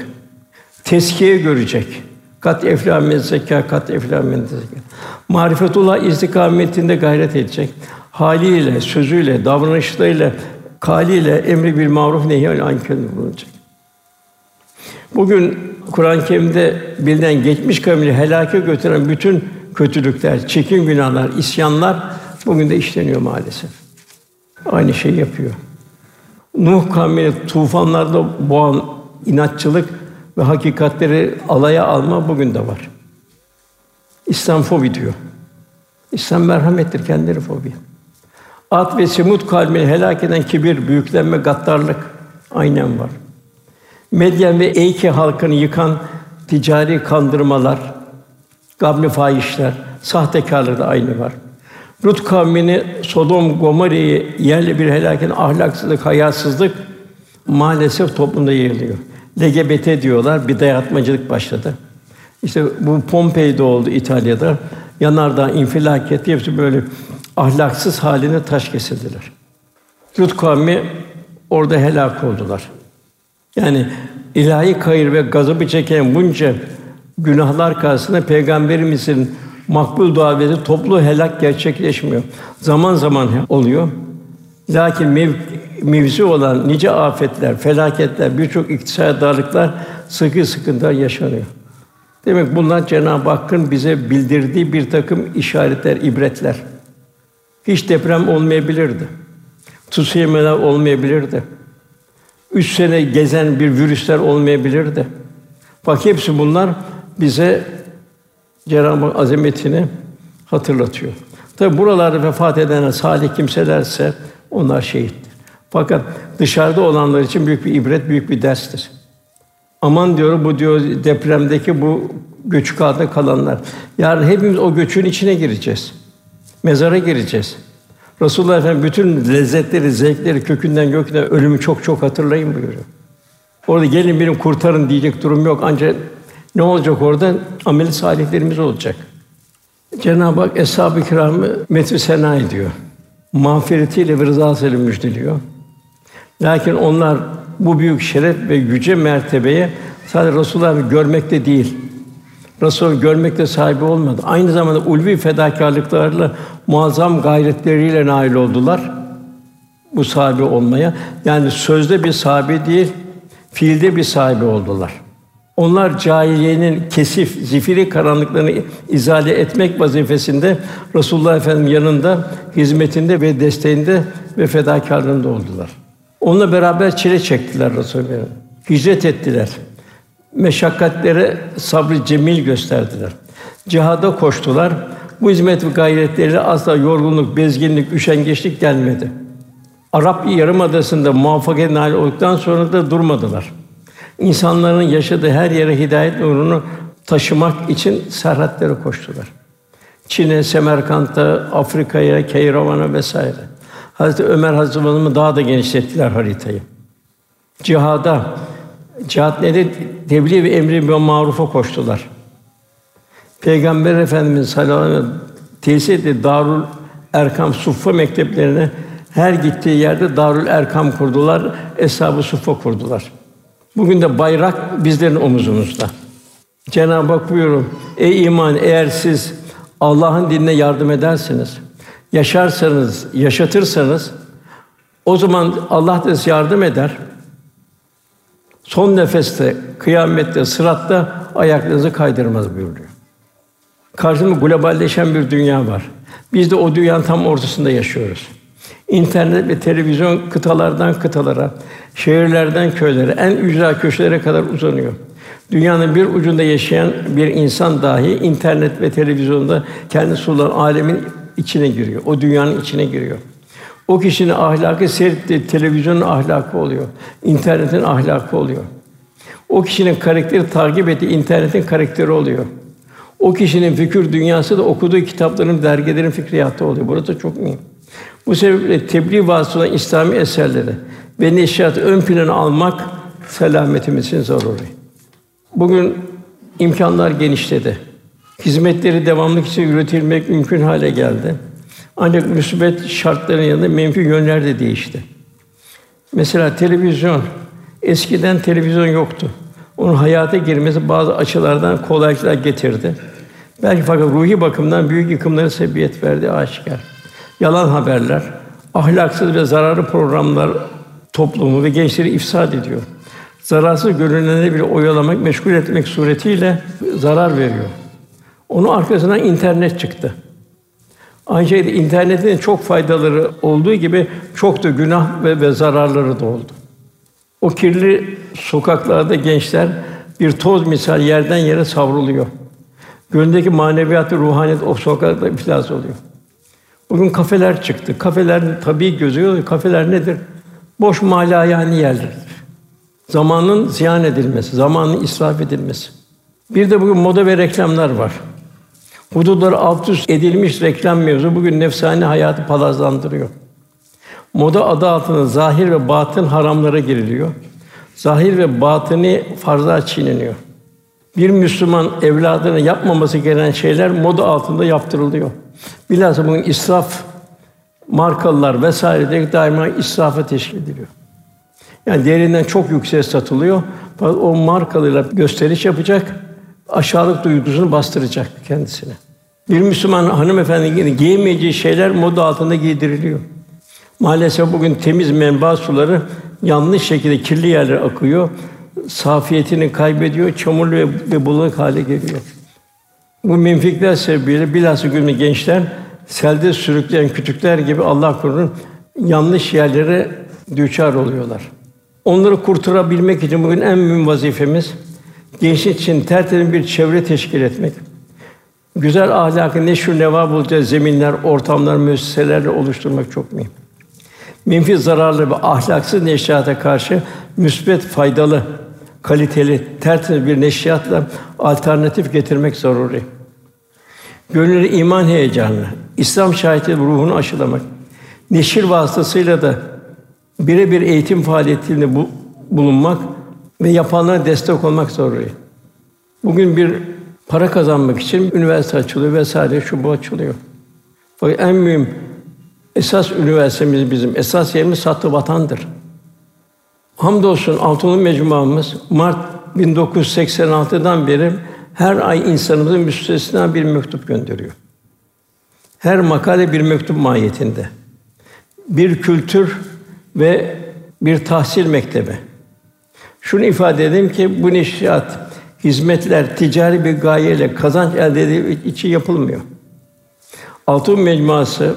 Teskiye görecek. Kat eflâ men zekâ, kat eflâ men zekâ. Marifetullah istikametinde gayret edecek. Haliyle, sözüyle, davranışlarıyla, kaliyle emri bir maruf nehy ankar bulunacak. Bugün Kur'an-ı Kerim'de bilinen geçmiş kavmini helake götüren bütün kötülükler, çekin günahlar, isyanlar bugün de işleniyor maalesef. Aynı şeyi yapıyor. Nuh kavmini tufanlarda boğan inatçılık ve hakikatleri alaya alma bugün de var. İslam fobi diyor. İslam merhamettir, kendileri fobi. At ve Semud kavmini helak eden kibir, büyüklenme, gaddarlık aynen var. Medyen ve Eyke halkını yıkan ticari kandırmalar, gabni fahişler, sahtekarlık da aynı var. Lut kavmini Sodom Gomorre'yi yerle bir helak eden ahlaksızlık, hayasızlık maalesef toplumda yayılıyor. LGBT diyorlar, bir dayatmacılık başladı. İşte bu Pompei'de oldu İtalya'da. Yanardağ infilak etti. Hepsi böyle ahlaksız haline taş kesildiler. Lut kavmi orada helak oldular. Yani ilahi kayır ve gazabı çeken bunca günahlar karşısında peygamberimizin makbul duası toplu helak gerçekleşmiyor. Zaman zaman oluyor. Lakin mev, mevzi olan nice afetler, felaketler, birçok iktisadi darlıklar sıkı sıkıntılar yaşanıyor. Demek bunlar Cenab-ı Hakk'ın bize bildirdiği bir takım işaretler, ibretler. Hiç deprem olmayabilirdi. Tsunami'ler olmayabilirdi. Üç sene gezen bir virüsler olmayabilirdi. Bak hepsi bunlar bize Cenab-ı azametini hatırlatıyor. Tabi buralarda vefat eden salih kimselerse onlar şehittir. Fakat dışarıda olanlar için büyük bir ibret, büyük bir derstir. Aman diyor bu diyor depremdeki bu göçük altında kalanlar. Yarın hepimiz o göçün içine gireceğiz. Mezara gireceğiz. Resulullah Efendimiz bütün lezzetleri, zevkleri kökünden gökünden ölümü çok çok hatırlayın buyuruyor. Orada gelin benim kurtarın diyecek durum yok. Ancak ne olacak orada? Ameli salihlerimiz olacak. Cenab-ı Hak eshab-ı kiramı metü sena ediyor. Mağfiretiyle ve rızasıyla müjdeliyor. Lakin onlar bu büyük şeref ve yüce mertebeye sadece Resulullah'ı görmekte değil, Resul görmekte sahibi olmadı. Aynı zamanda ulvi fedakarlıklarla muazzam gayretleriyle nail oldular bu sahibi olmaya. Yani sözde bir sahibi değil, fiilde bir sahibi oldular. Onlar cahiliyenin kesif, zifiri karanlıklarını izale etmek vazifesinde Resulullah Efendimiz yanında, hizmetinde ve desteğinde ve fedakarlığında oldular. Onunla beraber çile çektiler Resulullah. Hicret ettiler. Meşakkatlere sabrı cemil gösterdiler. Cihada koştular. Bu hizmet ve gayretleriyle asla yorgunluk, bezginlik, üşengeçlik gelmedi. Arap Yarımadası'nda muvaffakiyet nail olduktan sonra da durmadılar. İnsanların yaşadığı her yere hidayet nurunu taşımak için serhatlere koştular. Çin'e, Semerkant'a, Afrika'ya, Keyravan'a vesaire. Hazreti Ömer Hanım'ı daha da genişlettiler haritayı. Cihada, cihat nedir? Tebliğ ve emri ve marufa koştular. Peygamber Efendimiz sallallahu aleyhi ve sellem tesis ettiği Darul Erkam Suffa mekteplerine her gittiği yerde Darül Erkam kurdular, Eshab-ı Suffa kurdular. Bugün de bayrak bizlerin omuzumuzda. Cenab-ı Hak buyuruyor, ey iman eğer siz Allah'ın dinine yardım ederseniz, yaşarsanız, yaşatırsanız o zaman Allah da size yardım eder. Son nefeste, kıyamette, sıratta ayaklarınızı kaydırmaz buyuruyor. Karşımızda globalleşen bir dünya var. Biz de o dünyanın tam ortasında yaşıyoruz. İnternet ve televizyon kıtalardan kıtalara, şehirlerden köylere, en ücra köşelere kadar uzanıyor. Dünyanın bir ucunda yaşayan bir insan dahi internet ve televizyonda kendi sulan alemin içine giriyor. O dünyanın içine giriyor. O kişinin ahlakı seyrettiği televizyonun ahlakı oluyor. internetin ahlakı oluyor. O kişinin karakteri takip ettiği internetin karakteri oluyor. O kişinin fikir dünyası da okuduğu kitapların, dergilerin fikriyatı oluyor. Burası çok mühim. Bu sebeple tebliğ vasıtasıyla İslami eserleri ve neşriyatı ön plana almak selametimiz için zaruri. Bugün imkanlar genişledi. Hizmetleri devamlı için üretilmek mümkün hale geldi. Ancak müsbet şartların yanında menfi yönler de değişti. Mesela televizyon, eskiden televizyon yoktu. Onun hayata girmesi bazı açılardan kolaylıklar getirdi. Belki fakat ruhi bakımdan büyük yıkımlara sebebiyet verdi aşikar. Yalan haberler, ahlaksız ve zararlı programlar toplumu ve gençleri ifsad ediyor. Zararsız görünenleri bile oyalamak, meşgul etmek suretiyle zarar veriyor. Onun arkasından internet çıktı. Aynı şekilde internetin çok faydaları olduğu gibi çok da günah ve, ve zararları da oldu. O kirli sokaklarda gençler bir toz misal yerden yere savruluyor. Gönlündeki maneviyat ve ruhaniyet o sokakta iflas oluyor. Bugün kafeler çıktı. Kafeler tabii gözüyor. Kafeler nedir? Boş malayani yerlerdir. Zamanın ziyan edilmesi, zamanın israf edilmesi. Bir de bugün moda ve reklamlar var. Hudutları alt üst edilmiş reklam mevzu bugün nefsani hayatı palazlandırıyor. Moda adı altında zahir ve batın haramlara giriliyor. Zahir ve batını farzlar çiğneniyor. Bir Müslüman evladına yapmaması gereken şeyler moda altında yaptırılıyor. Bilhassa bugün israf markalılar vesaire de daima israfa teşkil ediliyor. Yani değerinden çok yüksek satılıyor. O markalıyla gösteriş yapacak, aşağılık duygusunu bastıracak kendisine. Bir Müslüman hanımefendi giyemeyeceği şeyler moda altında giydiriliyor. Maalesef bugün temiz menba suları yanlış şekilde kirli yerlere akıyor. Safiyetini kaybediyor, çamurlu ve, bulanık hale geliyor. Bu menfikler sebebiyle bilhassa günümüz gençler selde sürükleyen kütükler gibi Allah korusun yanlış yerlere düçar oluyorlar. Onları kurtarabilmek için bugün en mühim vazifemiz gençlik için tertemiz bir çevre teşkil etmek. Güzel ahlakı neşr neva bulacağı zeminler, ortamlar, müesseselerle oluşturmak çok mühim. Menfi zararlı ve ahlaksız neşriyata karşı müsbet, faydalı, kaliteli, tertemiz bir neşriyatla alternatif getirmek zaruri. Gönülleri iman heyecanı, İslam şahitliği ruhunu aşılamak, neşir vasıtasıyla da birebir eğitim faaliyetinde bu, bulunmak ve yapanlara destek olmak zaruri. Bugün bir para kazanmak için üniversite açılıyor vesaire şu bu açılıyor. Fakat en mühim esas üniversitemiz bizim esas yerimiz Satı Vatan'dır. Hamdolsun Altınoluk Mecmuamız Mart 1986'dan beri her ay insanımızın müstesna bir mektup gönderiyor. Her makale bir mektup mahiyetinde. Bir kültür ve bir tahsil mektebi. Şunu ifade edeyim ki bu neşriyat, hizmetler ticari bir gayeyle kazanç elde edilmek için yapılmıyor. Altın mecmuası,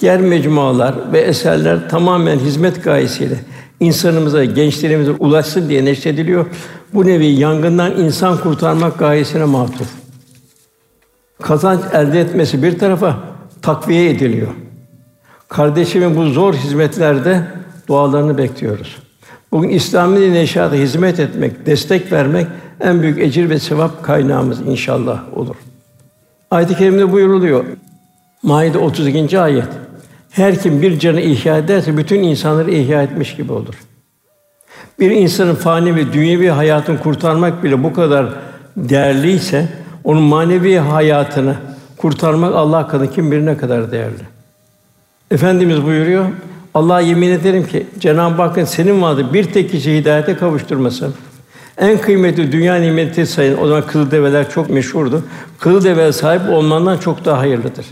diğer mecmualar ve eserler tamamen hizmet gayesiyle insanımıza, gençlerimize ulaşsın diye neşrediliyor. Bu nevi yangından insan kurtarmak gayesine matuf. Kazanç elde etmesi bir tarafa takviye ediliyor. Kardeşimin bu zor hizmetlerde dualarını bekliyoruz. Bugün İslami neşata hizmet etmek, destek vermek en büyük ecir ve sevap kaynağımız inşallah olur. Ayet-i kerimede buyuruluyor. Maide 32. ayet. Her kim bir canı ihya ederse bütün insanları ihya etmiş gibi olur. Bir insanın fani ve dünyevi hayatını kurtarmak bile bu kadar değerliyse onun manevi hayatını kurtarmak Allah katında kim bilir ne kadar değerli. Efendimiz buyuruyor. Allah'a yemin ederim ki Cenab-ı Hakk'ın senin vardı bir tek kişi hidayete kavuşturması. En kıymetli dünya nimeti sayın. O zaman kızıl develer çok meşhurdu. Kızıl deveye sahip olmandan çok daha hayırlıdır.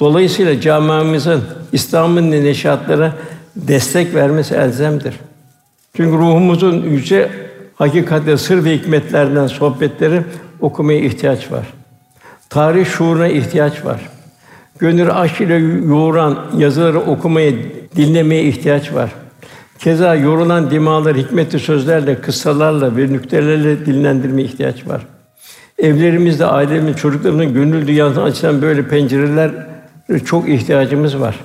Dolayısıyla camiamızın İslam'ın neşatlara destek vermesi elzemdir. Çünkü ruhumuzun yüce hakikatle sır ve hikmetlerden sohbetleri okumaya ihtiyaç var. Tarih şuuruna ihtiyaç var. Gönül aşk ile yoğuran yazıları okumaya, dinlemeye ihtiyaç var. Keza yorulan dimaları hikmetli sözlerle, kıssalarla ve nüktelerle dinlendirmeye ihtiyaç var. Evlerimizde, ailemizin, çocuklarımızın gönül dünyasına açılan böyle pencereler çok ihtiyacımız var.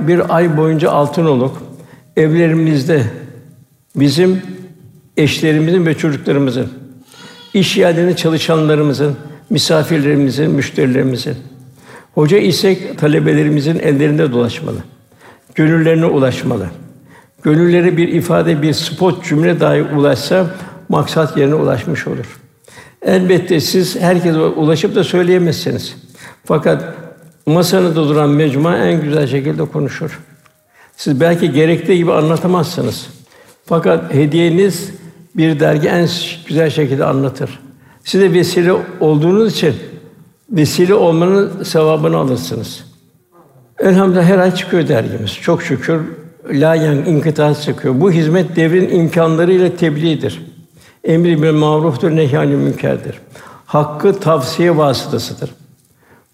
Bir ay boyunca altın oluk evlerimizde bizim eşlerimizin ve çocuklarımızın, iş yerlerinde çalışanlarımızın, misafirlerimizin, müşterilerimizin, hoca isek talebelerimizin ellerinde dolaşmalı. Gönüllerine ulaşmalı. Gönülleri bir ifade, bir spot cümle dahi ulaşsa maksat yerine ulaşmış olur. Elbette siz herkese ulaşıp da söyleyemezsiniz. Fakat masanızda duran mecmua en güzel şekilde konuşur. Siz belki gerektiği gibi anlatamazsınız. Fakat hediyeniz bir dergi en güzel şekilde anlatır. Size vesile olduğunuz için vesile olmanın sevabını alırsınız. Elhamdülillah her ay çıkıyor dergimiz. Çok şükür la yan inkıta çıkıyor. Bu hizmet devrin imkanlarıyla tebliğdir. Emri bil maruftur, nehyanül münkerdir. Hakkı tavsiye vasıtasıdır.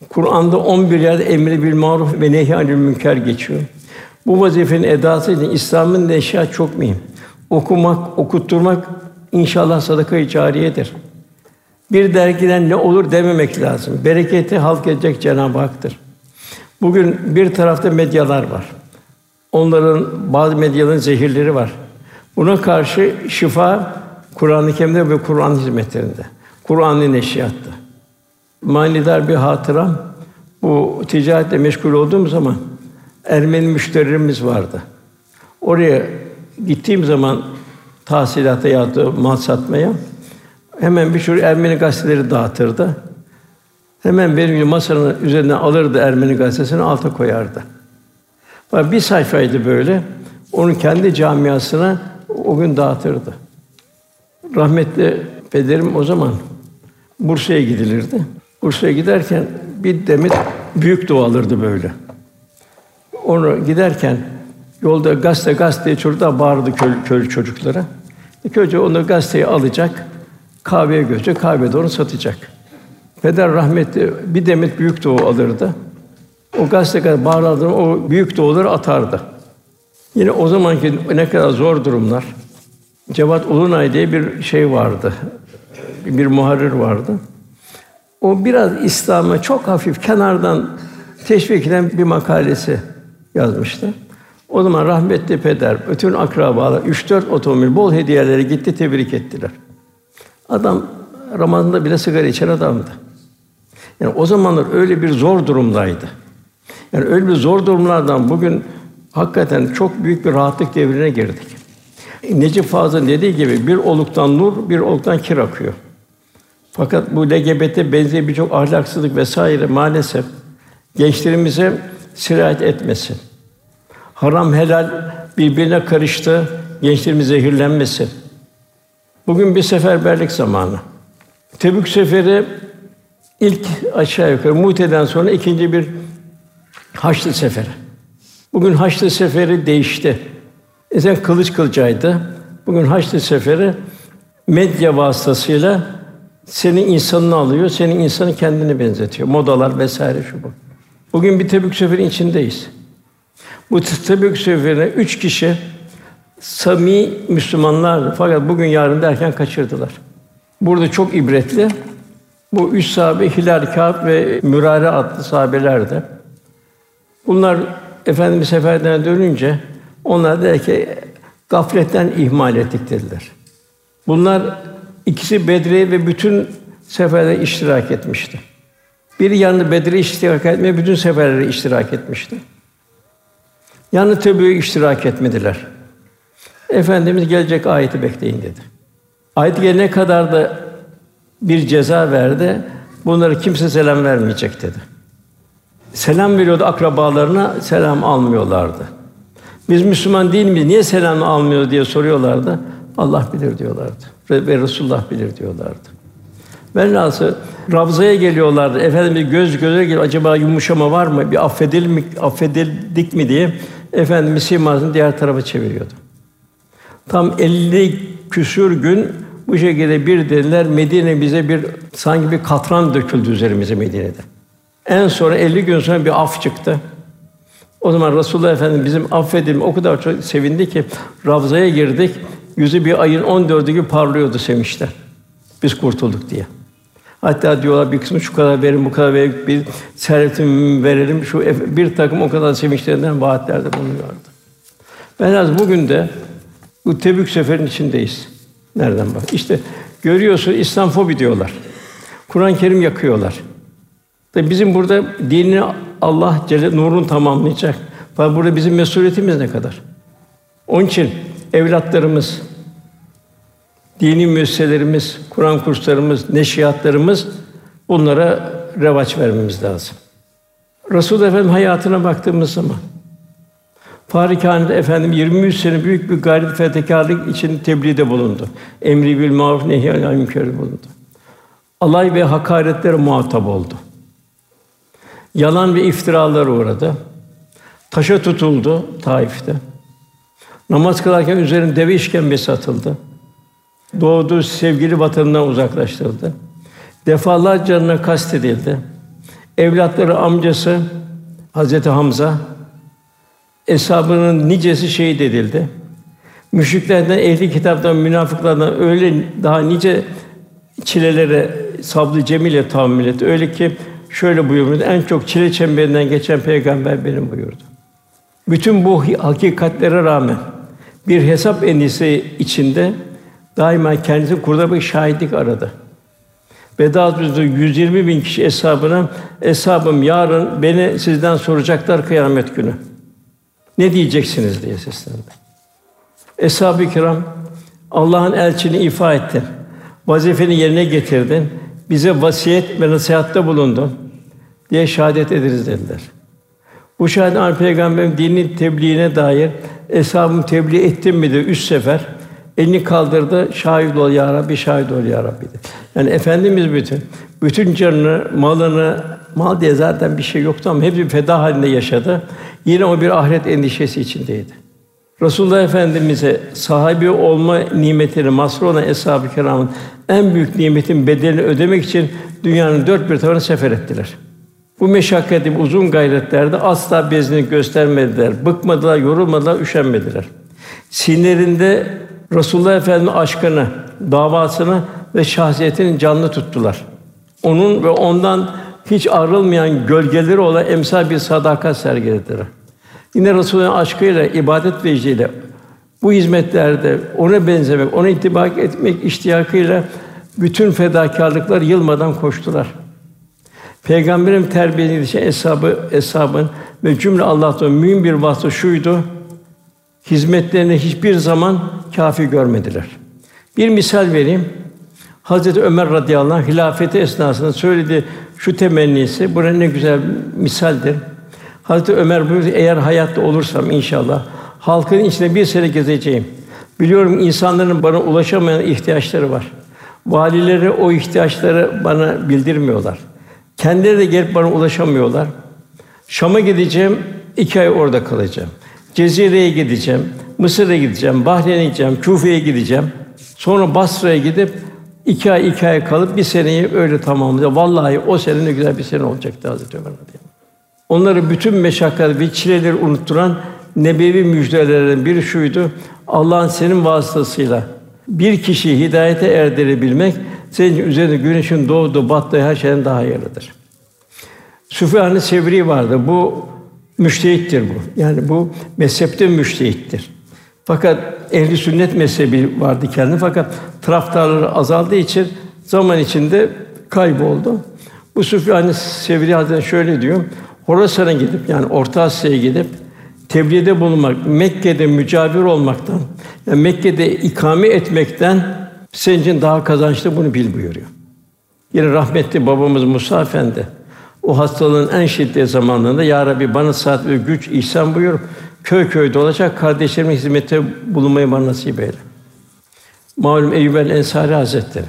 Kur'an'da 11 yerde emri bil maruf ve nehyanül münker geçiyor. Bu vazifenin edası için İslam'ın neşa çok mühim. Okumak, okutturmak inşallah sadaka-i cariyedir. Bir dergiden ne olur dememek lazım. Bereketi halk edecek Cenab-ı Hak'tır. Bugün bir tarafta medyalar var. Onların bazı medyaların zehirleri var. Buna karşı şifa Kur'an-ı Kerim'de ve Kur'an hizmetlerinde. Kur'an-ı neşriyatta. Manidar bir hatıram. Bu ticaretle meşgul olduğum zaman Ermeni müşterilerimiz vardı. Oraya gittiğim zaman tahsilata ya da mal satmaya hemen bir sürü Ermeni gazeteleri dağıtırdı. Hemen benim masanın üzerine alırdı Ermeni gazetesini alta koyardı. Bir sayfaydı böyle. Onun kendi camiasına o gün dağıtırdı. Rahmetli pederim o zaman Bursa'ya gidilirdi. Bursa'ya giderken bir demet büyük dua alırdı böyle. Onu giderken yolda gazete gazete çocuklar bağırdı köy, köy çocuklara. Köyce onu gazeteyi alacak, kahveye götürecek, kahvede onu satacak. Peder rahmetli bir demet büyük doğu alırdı. O gazete kadar bağırdı, o büyük doğuları atardı. Yine o zamanki ne kadar zor durumlar. Cevat Ulunay diye bir şey vardı. Bir muharrir vardı. O biraz İslam'a çok hafif kenardan teşvik eden bir makalesi yazmıştı. O zaman rahmetli peder, bütün akrabalar, üç dört otomobil, bol hediyeleri gitti, tebrik ettiler. Adam Ramazan'da bile sigara içen adamdı. Yani o zamanlar öyle bir zor durumdaydı. Yani öyle bir zor durumlardan bugün hakikaten çok büyük bir rahatlık devrine girdik. Necip Fazıl'ın dediği gibi bir oluktan nur, bir oluktan kir akıyor. Fakat bu LGBT benzeri birçok ahlaksızlık vesaire maalesef gençlerimize sirayet etmesin. Haram helal birbirine karıştı, gençlerimiz zehirlenmesin. Bugün bir seferberlik zamanı. Tebük seferi ilk aşağı yukarı Mute'den sonra ikinci bir Haçlı seferi. Bugün Haçlı seferi değişti. Eskiden kılıç kılıcaydı. Bugün Haçlı seferi medya vasıtasıyla senin insanını alıyor, senin insanı kendini benzetiyor. Modalar vesaire şu bu. Bugün bir Tebük seferin içindeyiz. Bu Tebük seferine üç kişi sami Müslümanlar fakat bugün yarın derken kaçırdılar. Burada çok ibretli. Bu üç sahabe Hilal Kâb ve Mürare adlı sahabelerdi. Bunlar Efendimiz seferden dönünce onlar der ki gafletten ihmal ettik dediler. Bunlar İkisi Bedre ve bütün seferlere iştirak etmişti. Biri yanında Bedre iştirak etmeye bütün seferlere iştirak etmişti. Yanı Tebük'e iştirak etmediler. Efendimiz gelecek ayeti bekleyin dedi. Ayet gelene kadar da bir ceza verdi. Bunları kimse selam vermeyecek dedi. Selam veriyordu akrabalarına, selam almıyorlardı. Biz Müslüman değil miyiz? Niye selam almıyor diye soruyorlardı. Allah bilir diyorlardı. Ve Resulullah bilir diyorlardı. Ben nasıl Ravza'ya geliyorlardı. Efendimiz göz göze geliyor. Acaba yumuşama var mı? Bir affedil mi, affedildik mi diye Efendimiz simasını diğer tarafa çeviriyordu. Tam 50 küsür gün bu şekilde bir dediler Medine bize bir sanki bir katran döküldü üzerimize Medine'de. En sonra 50 gün sonra bir af çıktı. O zaman Resulullah Efendimiz bizim affedilme o kadar çok sevindi ki Ravza'ya girdik. Yüzü bir ayın 14'ü gibi parlıyordu sevinçten. Biz kurtulduk diye. Hatta diyorlar bir kısmı şu kadar verin, bu kadar verin, bir servetimi verelim. Şu bir takım o kadar sevinçlerinden vaatlerde bulunuyordu. Ben az bugün de bu Tebük seferin içindeyiz. Nereden bak? İşte görüyorsun İslam fobi diyorlar. Kur'an-ı Kerim yakıyorlar. Tabi bizim burada dinini Allah Celle nurun tamamlayacak. Fakat burada bizim mesuliyetimiz ne kadar? Onun için evlatlarımız, dini müesseselerimiz, Kur'an kurslarımız, neşriyatlarımız bunlara revaç vermemiz lazım. Resul Efendim hayatına baktığımız zaman Farikhanede efendim 23 sene büyük bir gayret fedakarlık için tebliğde bulundu. Emri bil maruf nehy anil münker bulundu. Alay ve hakaretlere muhatap oldu. Yalan ve iftiralar uğradı. Taşa tutuldu Taif'te. Namaz kılarken üzerine deve işkembesi atıldı. Doğduğu sevgili vatanından uzaklaştırıldı. Defalarca canına kastedildi. Evlatları amcası Hazreti Hamza eshabının nicesi şehit edildi. Müşriklerden, ehli kitaptan, münafıklardan öyle daha nice çilelere sablı cemile tahammül etti. Öyle ki şöyle buyurdu. En çok çile çemberinden geçen peygamber benim buyurdu. Bütün bu hakikatlere rağmen bir hesap endişesi içinde daima kendisi kurda bir şahitlik aradı. Veda 120 bin kişi hesabına, hesabım yarın beni sizden soracaklar kıyamet günü. Ne diyeceksiniz diye seslendi. Eshab-ı kiram Allah'ın elçini ifa ettin. Vazifeni yerine getirdin. Bize vasiyet ve nasihatte bulundun diye şehadet ederiz dediler. Bu şehadet Peygamberin dinin tebliğine dair eshabım tebliğ ettim mi de üç sefer elini kaldırdı. Şahit ol ya Rabbi, şahit ol ya Rabbi dedi. Yani efendimiz bütün bütün canını, malını, mal diye zaten bir şey yoktu ama hepsi bir feda halinde yaşadı. Yine o bir ahiret endişesi içindeydi. Resulullah Efendimize sahibi olma nimetini masrur olan eshab-ı kiramın en büyük nimetin bedelini ödemek için dünyanın dört bir tarafına sefer ettiler. Bu meşakkatli uzun gayretlerde asla bezini göstermediler, bıkmadılar, yorulmadılar, üşenmediler. Sinirinde Resulullah Efendimiz aşkını, davasını ve şahsiyetini canlı tuttular. Onun ve ondan hiç ayrılmayan gölgeleri olan emsal bir sadakat sergilediler. Yine Resulullah'ın aşkıyla, ibadet vecdiyle bu hizmetlerde ona benzemek, ona itibak etmek iştiyakıyla bütün fedakarlıklar yılmadan koştular. Peygamberin terbiyesi için eshabı, eshabın ve cümle Allah'tan mühim bir vasfı şuydu. Hizmetlerine hiçbir zaman kafi görmediler. Bir misal vereyim. Hazreti Ömer radıyallahu anh hilafeti esnasında söyledi şu temennisi. Bu ne güzel misaldir. Hazreti Ömer buyurdu eğer hayatta olursam inşallah halkın içinde bir sene gezeceğim. Biliyorum insanların bana ulaşamayan ihtiyaçları var. Valileri o ihtiyaçları bana bildirmiyorlar. Kendileri de gelip bana ulaşamıyorlar. Şam'a gideceğim, iki ay orada kalacağım. Cezire'ye gideceğim, Mısır'a gideceğim, Bahreyn'e gideceğim, Küfe'ye gideceğim. Sonra Basra'ya gidip iki ay iki ay kalıp bir seneyi öyle tamamlayacağım. Vallahi o sene ne güzel bir sene olacaktı Hazreti Ömer radıyallahu Onları bütün meşakkat ve çileleri unutturan nebevi müjdelerden biri şuydu. Allah'ın senin vasıtasıyla bir kişiyi hidayete erdirebilmek senin üzerinde güneşin doğduğu, battığı her şeyden daha hayırlıdır. Süfyan-ı Sevri vardı. Bu müştehittir bu. Yani bu mezhepte müştehittir. Fakat ehli sünnet mezhebi vardı kendi fakat taraftarları azaldığı için zaman içinde kayboldu. Bu Süfyan-ı Sevri Hazretleri şöyle diyor. Horasan'a gidip yani Orta Asya'ya gidip tebliğde bulunmak, Mekke'de mücavir olmaktan, yani Mekke'de ikame etmekten senin için daha kazançlı bunu bil buyuruyor. Yine rahmetli babamız Musa Efendi o hastalığın en şiddetli zamanlarında ya Rabbi bana saat ve güç ihsan buyur. Köy köy dolaşacak kardeşlerimin hizmette bulunmayı bana nasip eyle. Malum Eyyub el Ensari Hazretleri.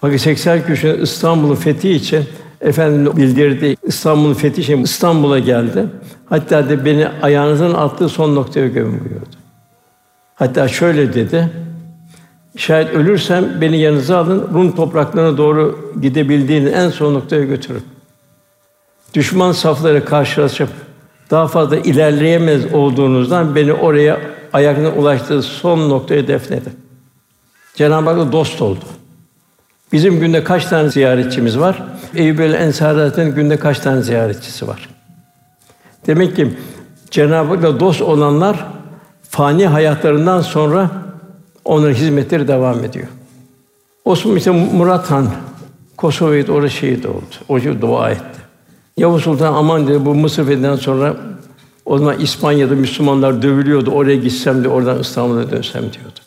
Fakat 80 kişinin İstanbul'un fethi için efendim bildirdi İstanbul'un fethi için İstanbul'a geldi. Hatta de beni ayağınızın attığı son noktaya gömün buyurdu. Hatta şöyle dedi. Şayet ölürsem beni yanınıza alın, Rum topraklarına doğru gidebildiğiniz en son noktaya götürün. Düşman safları karşılaşıp daha fazla ilerleyemez olduğunuzdan beni oraya ayakına ulaştığı son noktaya defnedin. Cenab-ı Hak'la dost oldu. Bizim günde kaç tane ziyaretçimiz var? Eyyub el Ensari günde kaç tane ziyaretçisi var? Demek ki Cenab-ı Hak'la dost olanlar fani hayatlarından sonra onların hizmetleri devam ediyor. Osman ise Murat Han Kosova'yı orada şehit oldu. O dua etti. Yavuz Sultan aman dedi bu Mısır fethinden sonra o zaman İspanya'da Müslümanlar dövülüyordu. Oraya gitsem de oradan İstanbul'a dönsem diyordu.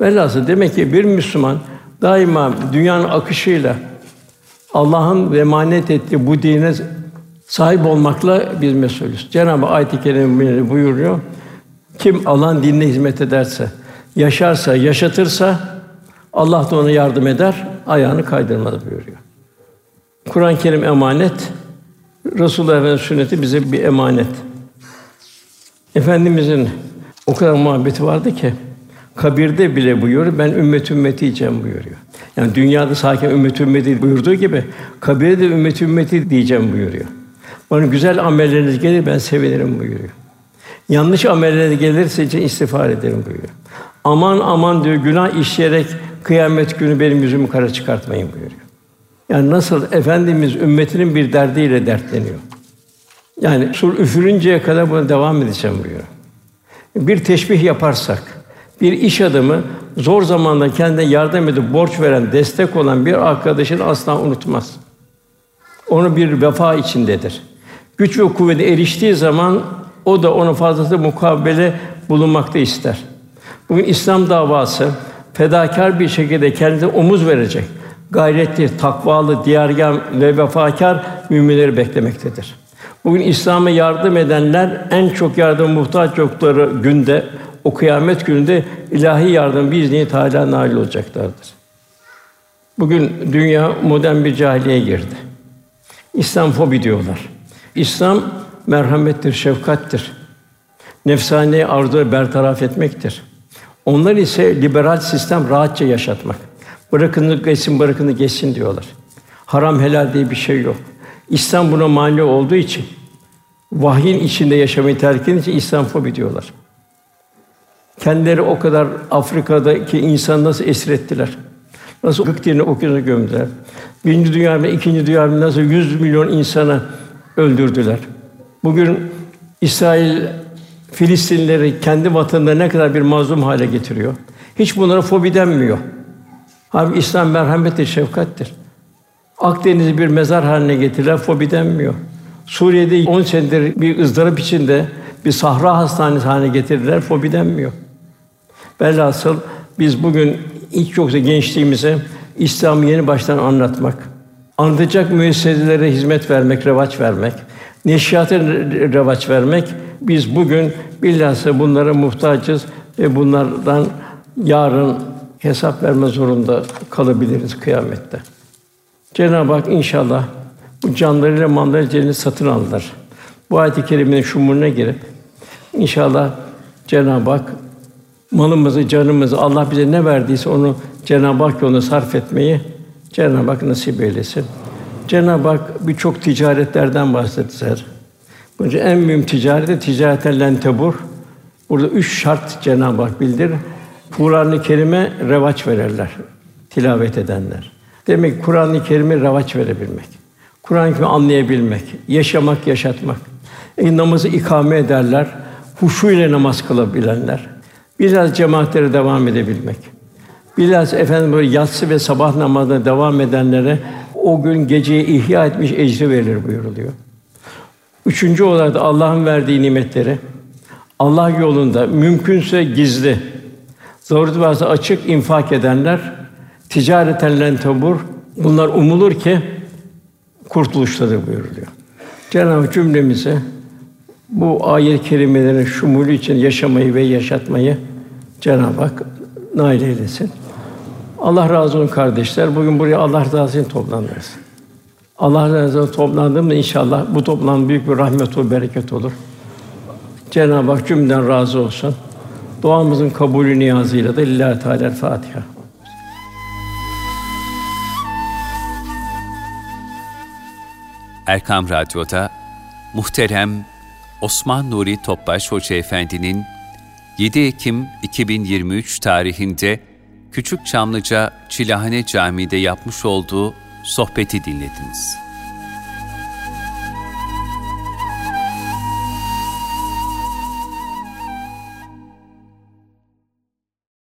Velhasıl demek ki bir Müslüman daima dünyanın akışıyla Allah'ın emanet ettiği bu dine sahip olmakla biz mesulüz. Cenab-ı Ayet-i Kerime buyuruyor. Kim Allah'ın dinine hizmet ederse, yaşarsa, yaşatırsa Allah da ona yardım eder, ayağını kaydırmaz buyuruyor. Kur'an-ı Kerim emanet, Resulullah Efendimiz sünneti bize bir emanet. Efendimizin o kadar muhabbeti vardı ki kabirde bile buyuruyor ben ümmet ümmeti diyeceğim buyuruyor. Yani dünyada sakin ümmet ümmeti buyurduğu gibi kabirde de ümmet ümmeti diyeceğim buyuruyor. Bana güzel amelleriniz gelir ben sevinirim buyuruyor. Yanlış amelleriniz gelirse için istiğfar ederim buyuruyor. Aman aman diyor günah işleyerek kıyamet günü benim yüzümü kara çıkartmayın buyuruyor. Yani nasıl efendimiz ümmetinin bir derdiyle dertleniyor. Yani sur üfürünceye kadar buna devam edeceğim buyuruyor. Bir teşbih yaparsak, bir iş adamı zor zamanda kendine yardım edip borç veren, destek olan bir arkadaşını asla unutmaz. Onu bir vefa içindedir. Güç ve kuvvete eriştiği zaman o da onu fazlası mukabele bulunmakta ister. Bugün İslam davası fedakar bir şekilde kendine omuz verecek, gayretli, takvalı, diyargân ve vefakar müminleri beklemektedir. Bugün İslam'a yardım edenler en çok yardım muhtaç oldukları günde o kıyamet gününde ilahi yardım biizni Teala nail olacaklardır. Bugün dünya modern bir cahiliye girdi. İslam fobi diyorlar. İslam merhamettir, şefkattir. Nefsani arzuları bertaraf etmektir. Onlar ise liberal sistem rahatça yaşatmak. Bırakın geçsin, bırakın geçsin diyorlar. Haram helal diye bir şey yok. İslam buna mani olduğu için vahyin içinde yaşamayı terk edince İslam fobi diyorlar. Kendileri o kadar Afrika'daki insan nasıl esir ettiler? Nasıl gık dini okyanusa gömdüler? Birinci Dünya ve İkinci Dünya nasıl 100 milyon insanı öldürdüler? Bugün İsrail Filistinlileri kendi vatanında ne kadar bir mazlum hale getiriyor. Hiç bunlara fobi denmiyor. Halbuki İslam merhamettir, şefkattir. Akdeniz'i bir mezar haline getirirler, fobi denmiyor. Suriye'de 10 senedir bir ızdırap içinde bir sahra hastanesi haline getirdiler, fobi denmiyor. Velhasıl biz bugün ilk yoksa gençliğimize İslam'ı yeni baştan anlatmak, anlatacak müesseselere hizmet vermek, revaç vermek, neşriyata revaç vermek, biz bugün bilhassa bunlara muhtacız ve bunlardan yarın hesap verme zorunda kalabiliriz kıyamette. Cenab-ı Hak inşallah bu canlarıyla malları cennet satın aldılar. Bu ayet-i kerimenin şumuruna girip inşallah Cenab-ı Hak malımızı, canımızı Allah bize ne verdiyse onu Cenab-ı Hak yolunda sarf etmeyi Cenab-ı Hak nasip eylesin. Cenab-ı Hak birçok ticaretlerden bahsettiler. Bunca en mühim ticareti ticareten len tebur. Burada üç şart Cenab-ı Hak bildirir. Kur'an-ı Kerim'e revaç verirler tilavet edenler. Demek Kur'an-ı Kerim'e revaç verebilmek. Kur'an-ı Kerim'i anlayabilmek, yaşamak, yaşatmak. E, namazı ikame ederler, huşu ile namaz kılabilenler. Biraz cemaatlere devam edebilmek. Biraz efendim böyle yatsı ve sabah namazına devam edenlere o gün geceyi ihya etmiş ecri verilir buyuruluyor. Üçüncü olarak Allah'ın verdiği nimetleri Allah yolunda mümkünse gizli, zaruret varsa açık infak edenler ticareten len tebur bunlar umulur ki kurtuluşları buyuruluyor. Cenab-ı cümlemize bu ayet-i kerimelerin şumulü için yaşamayı ve yaşatmayı Cenab-ı Hak nail eylesin. Allah razı olsun kardeşler. Bugün buraya Allah razı için toplandınız. Allah razı olsun toplandığımda inşallah bu toplantı büyük bir rahmet ve bereket olur. Cenab-ı Hak cümleden razı olsun. Duamızın kabulü niyazıyla da Lillahi Teala Fatiha. Erkam Radyo'da muhterem Osman Nuri Topbaş Hoca Efendi'nin 7 Ekim 2023 tarihinde Küçük Çamlıca Çilahane Camii'de yapmış olduğu sohbeti dinlediniz.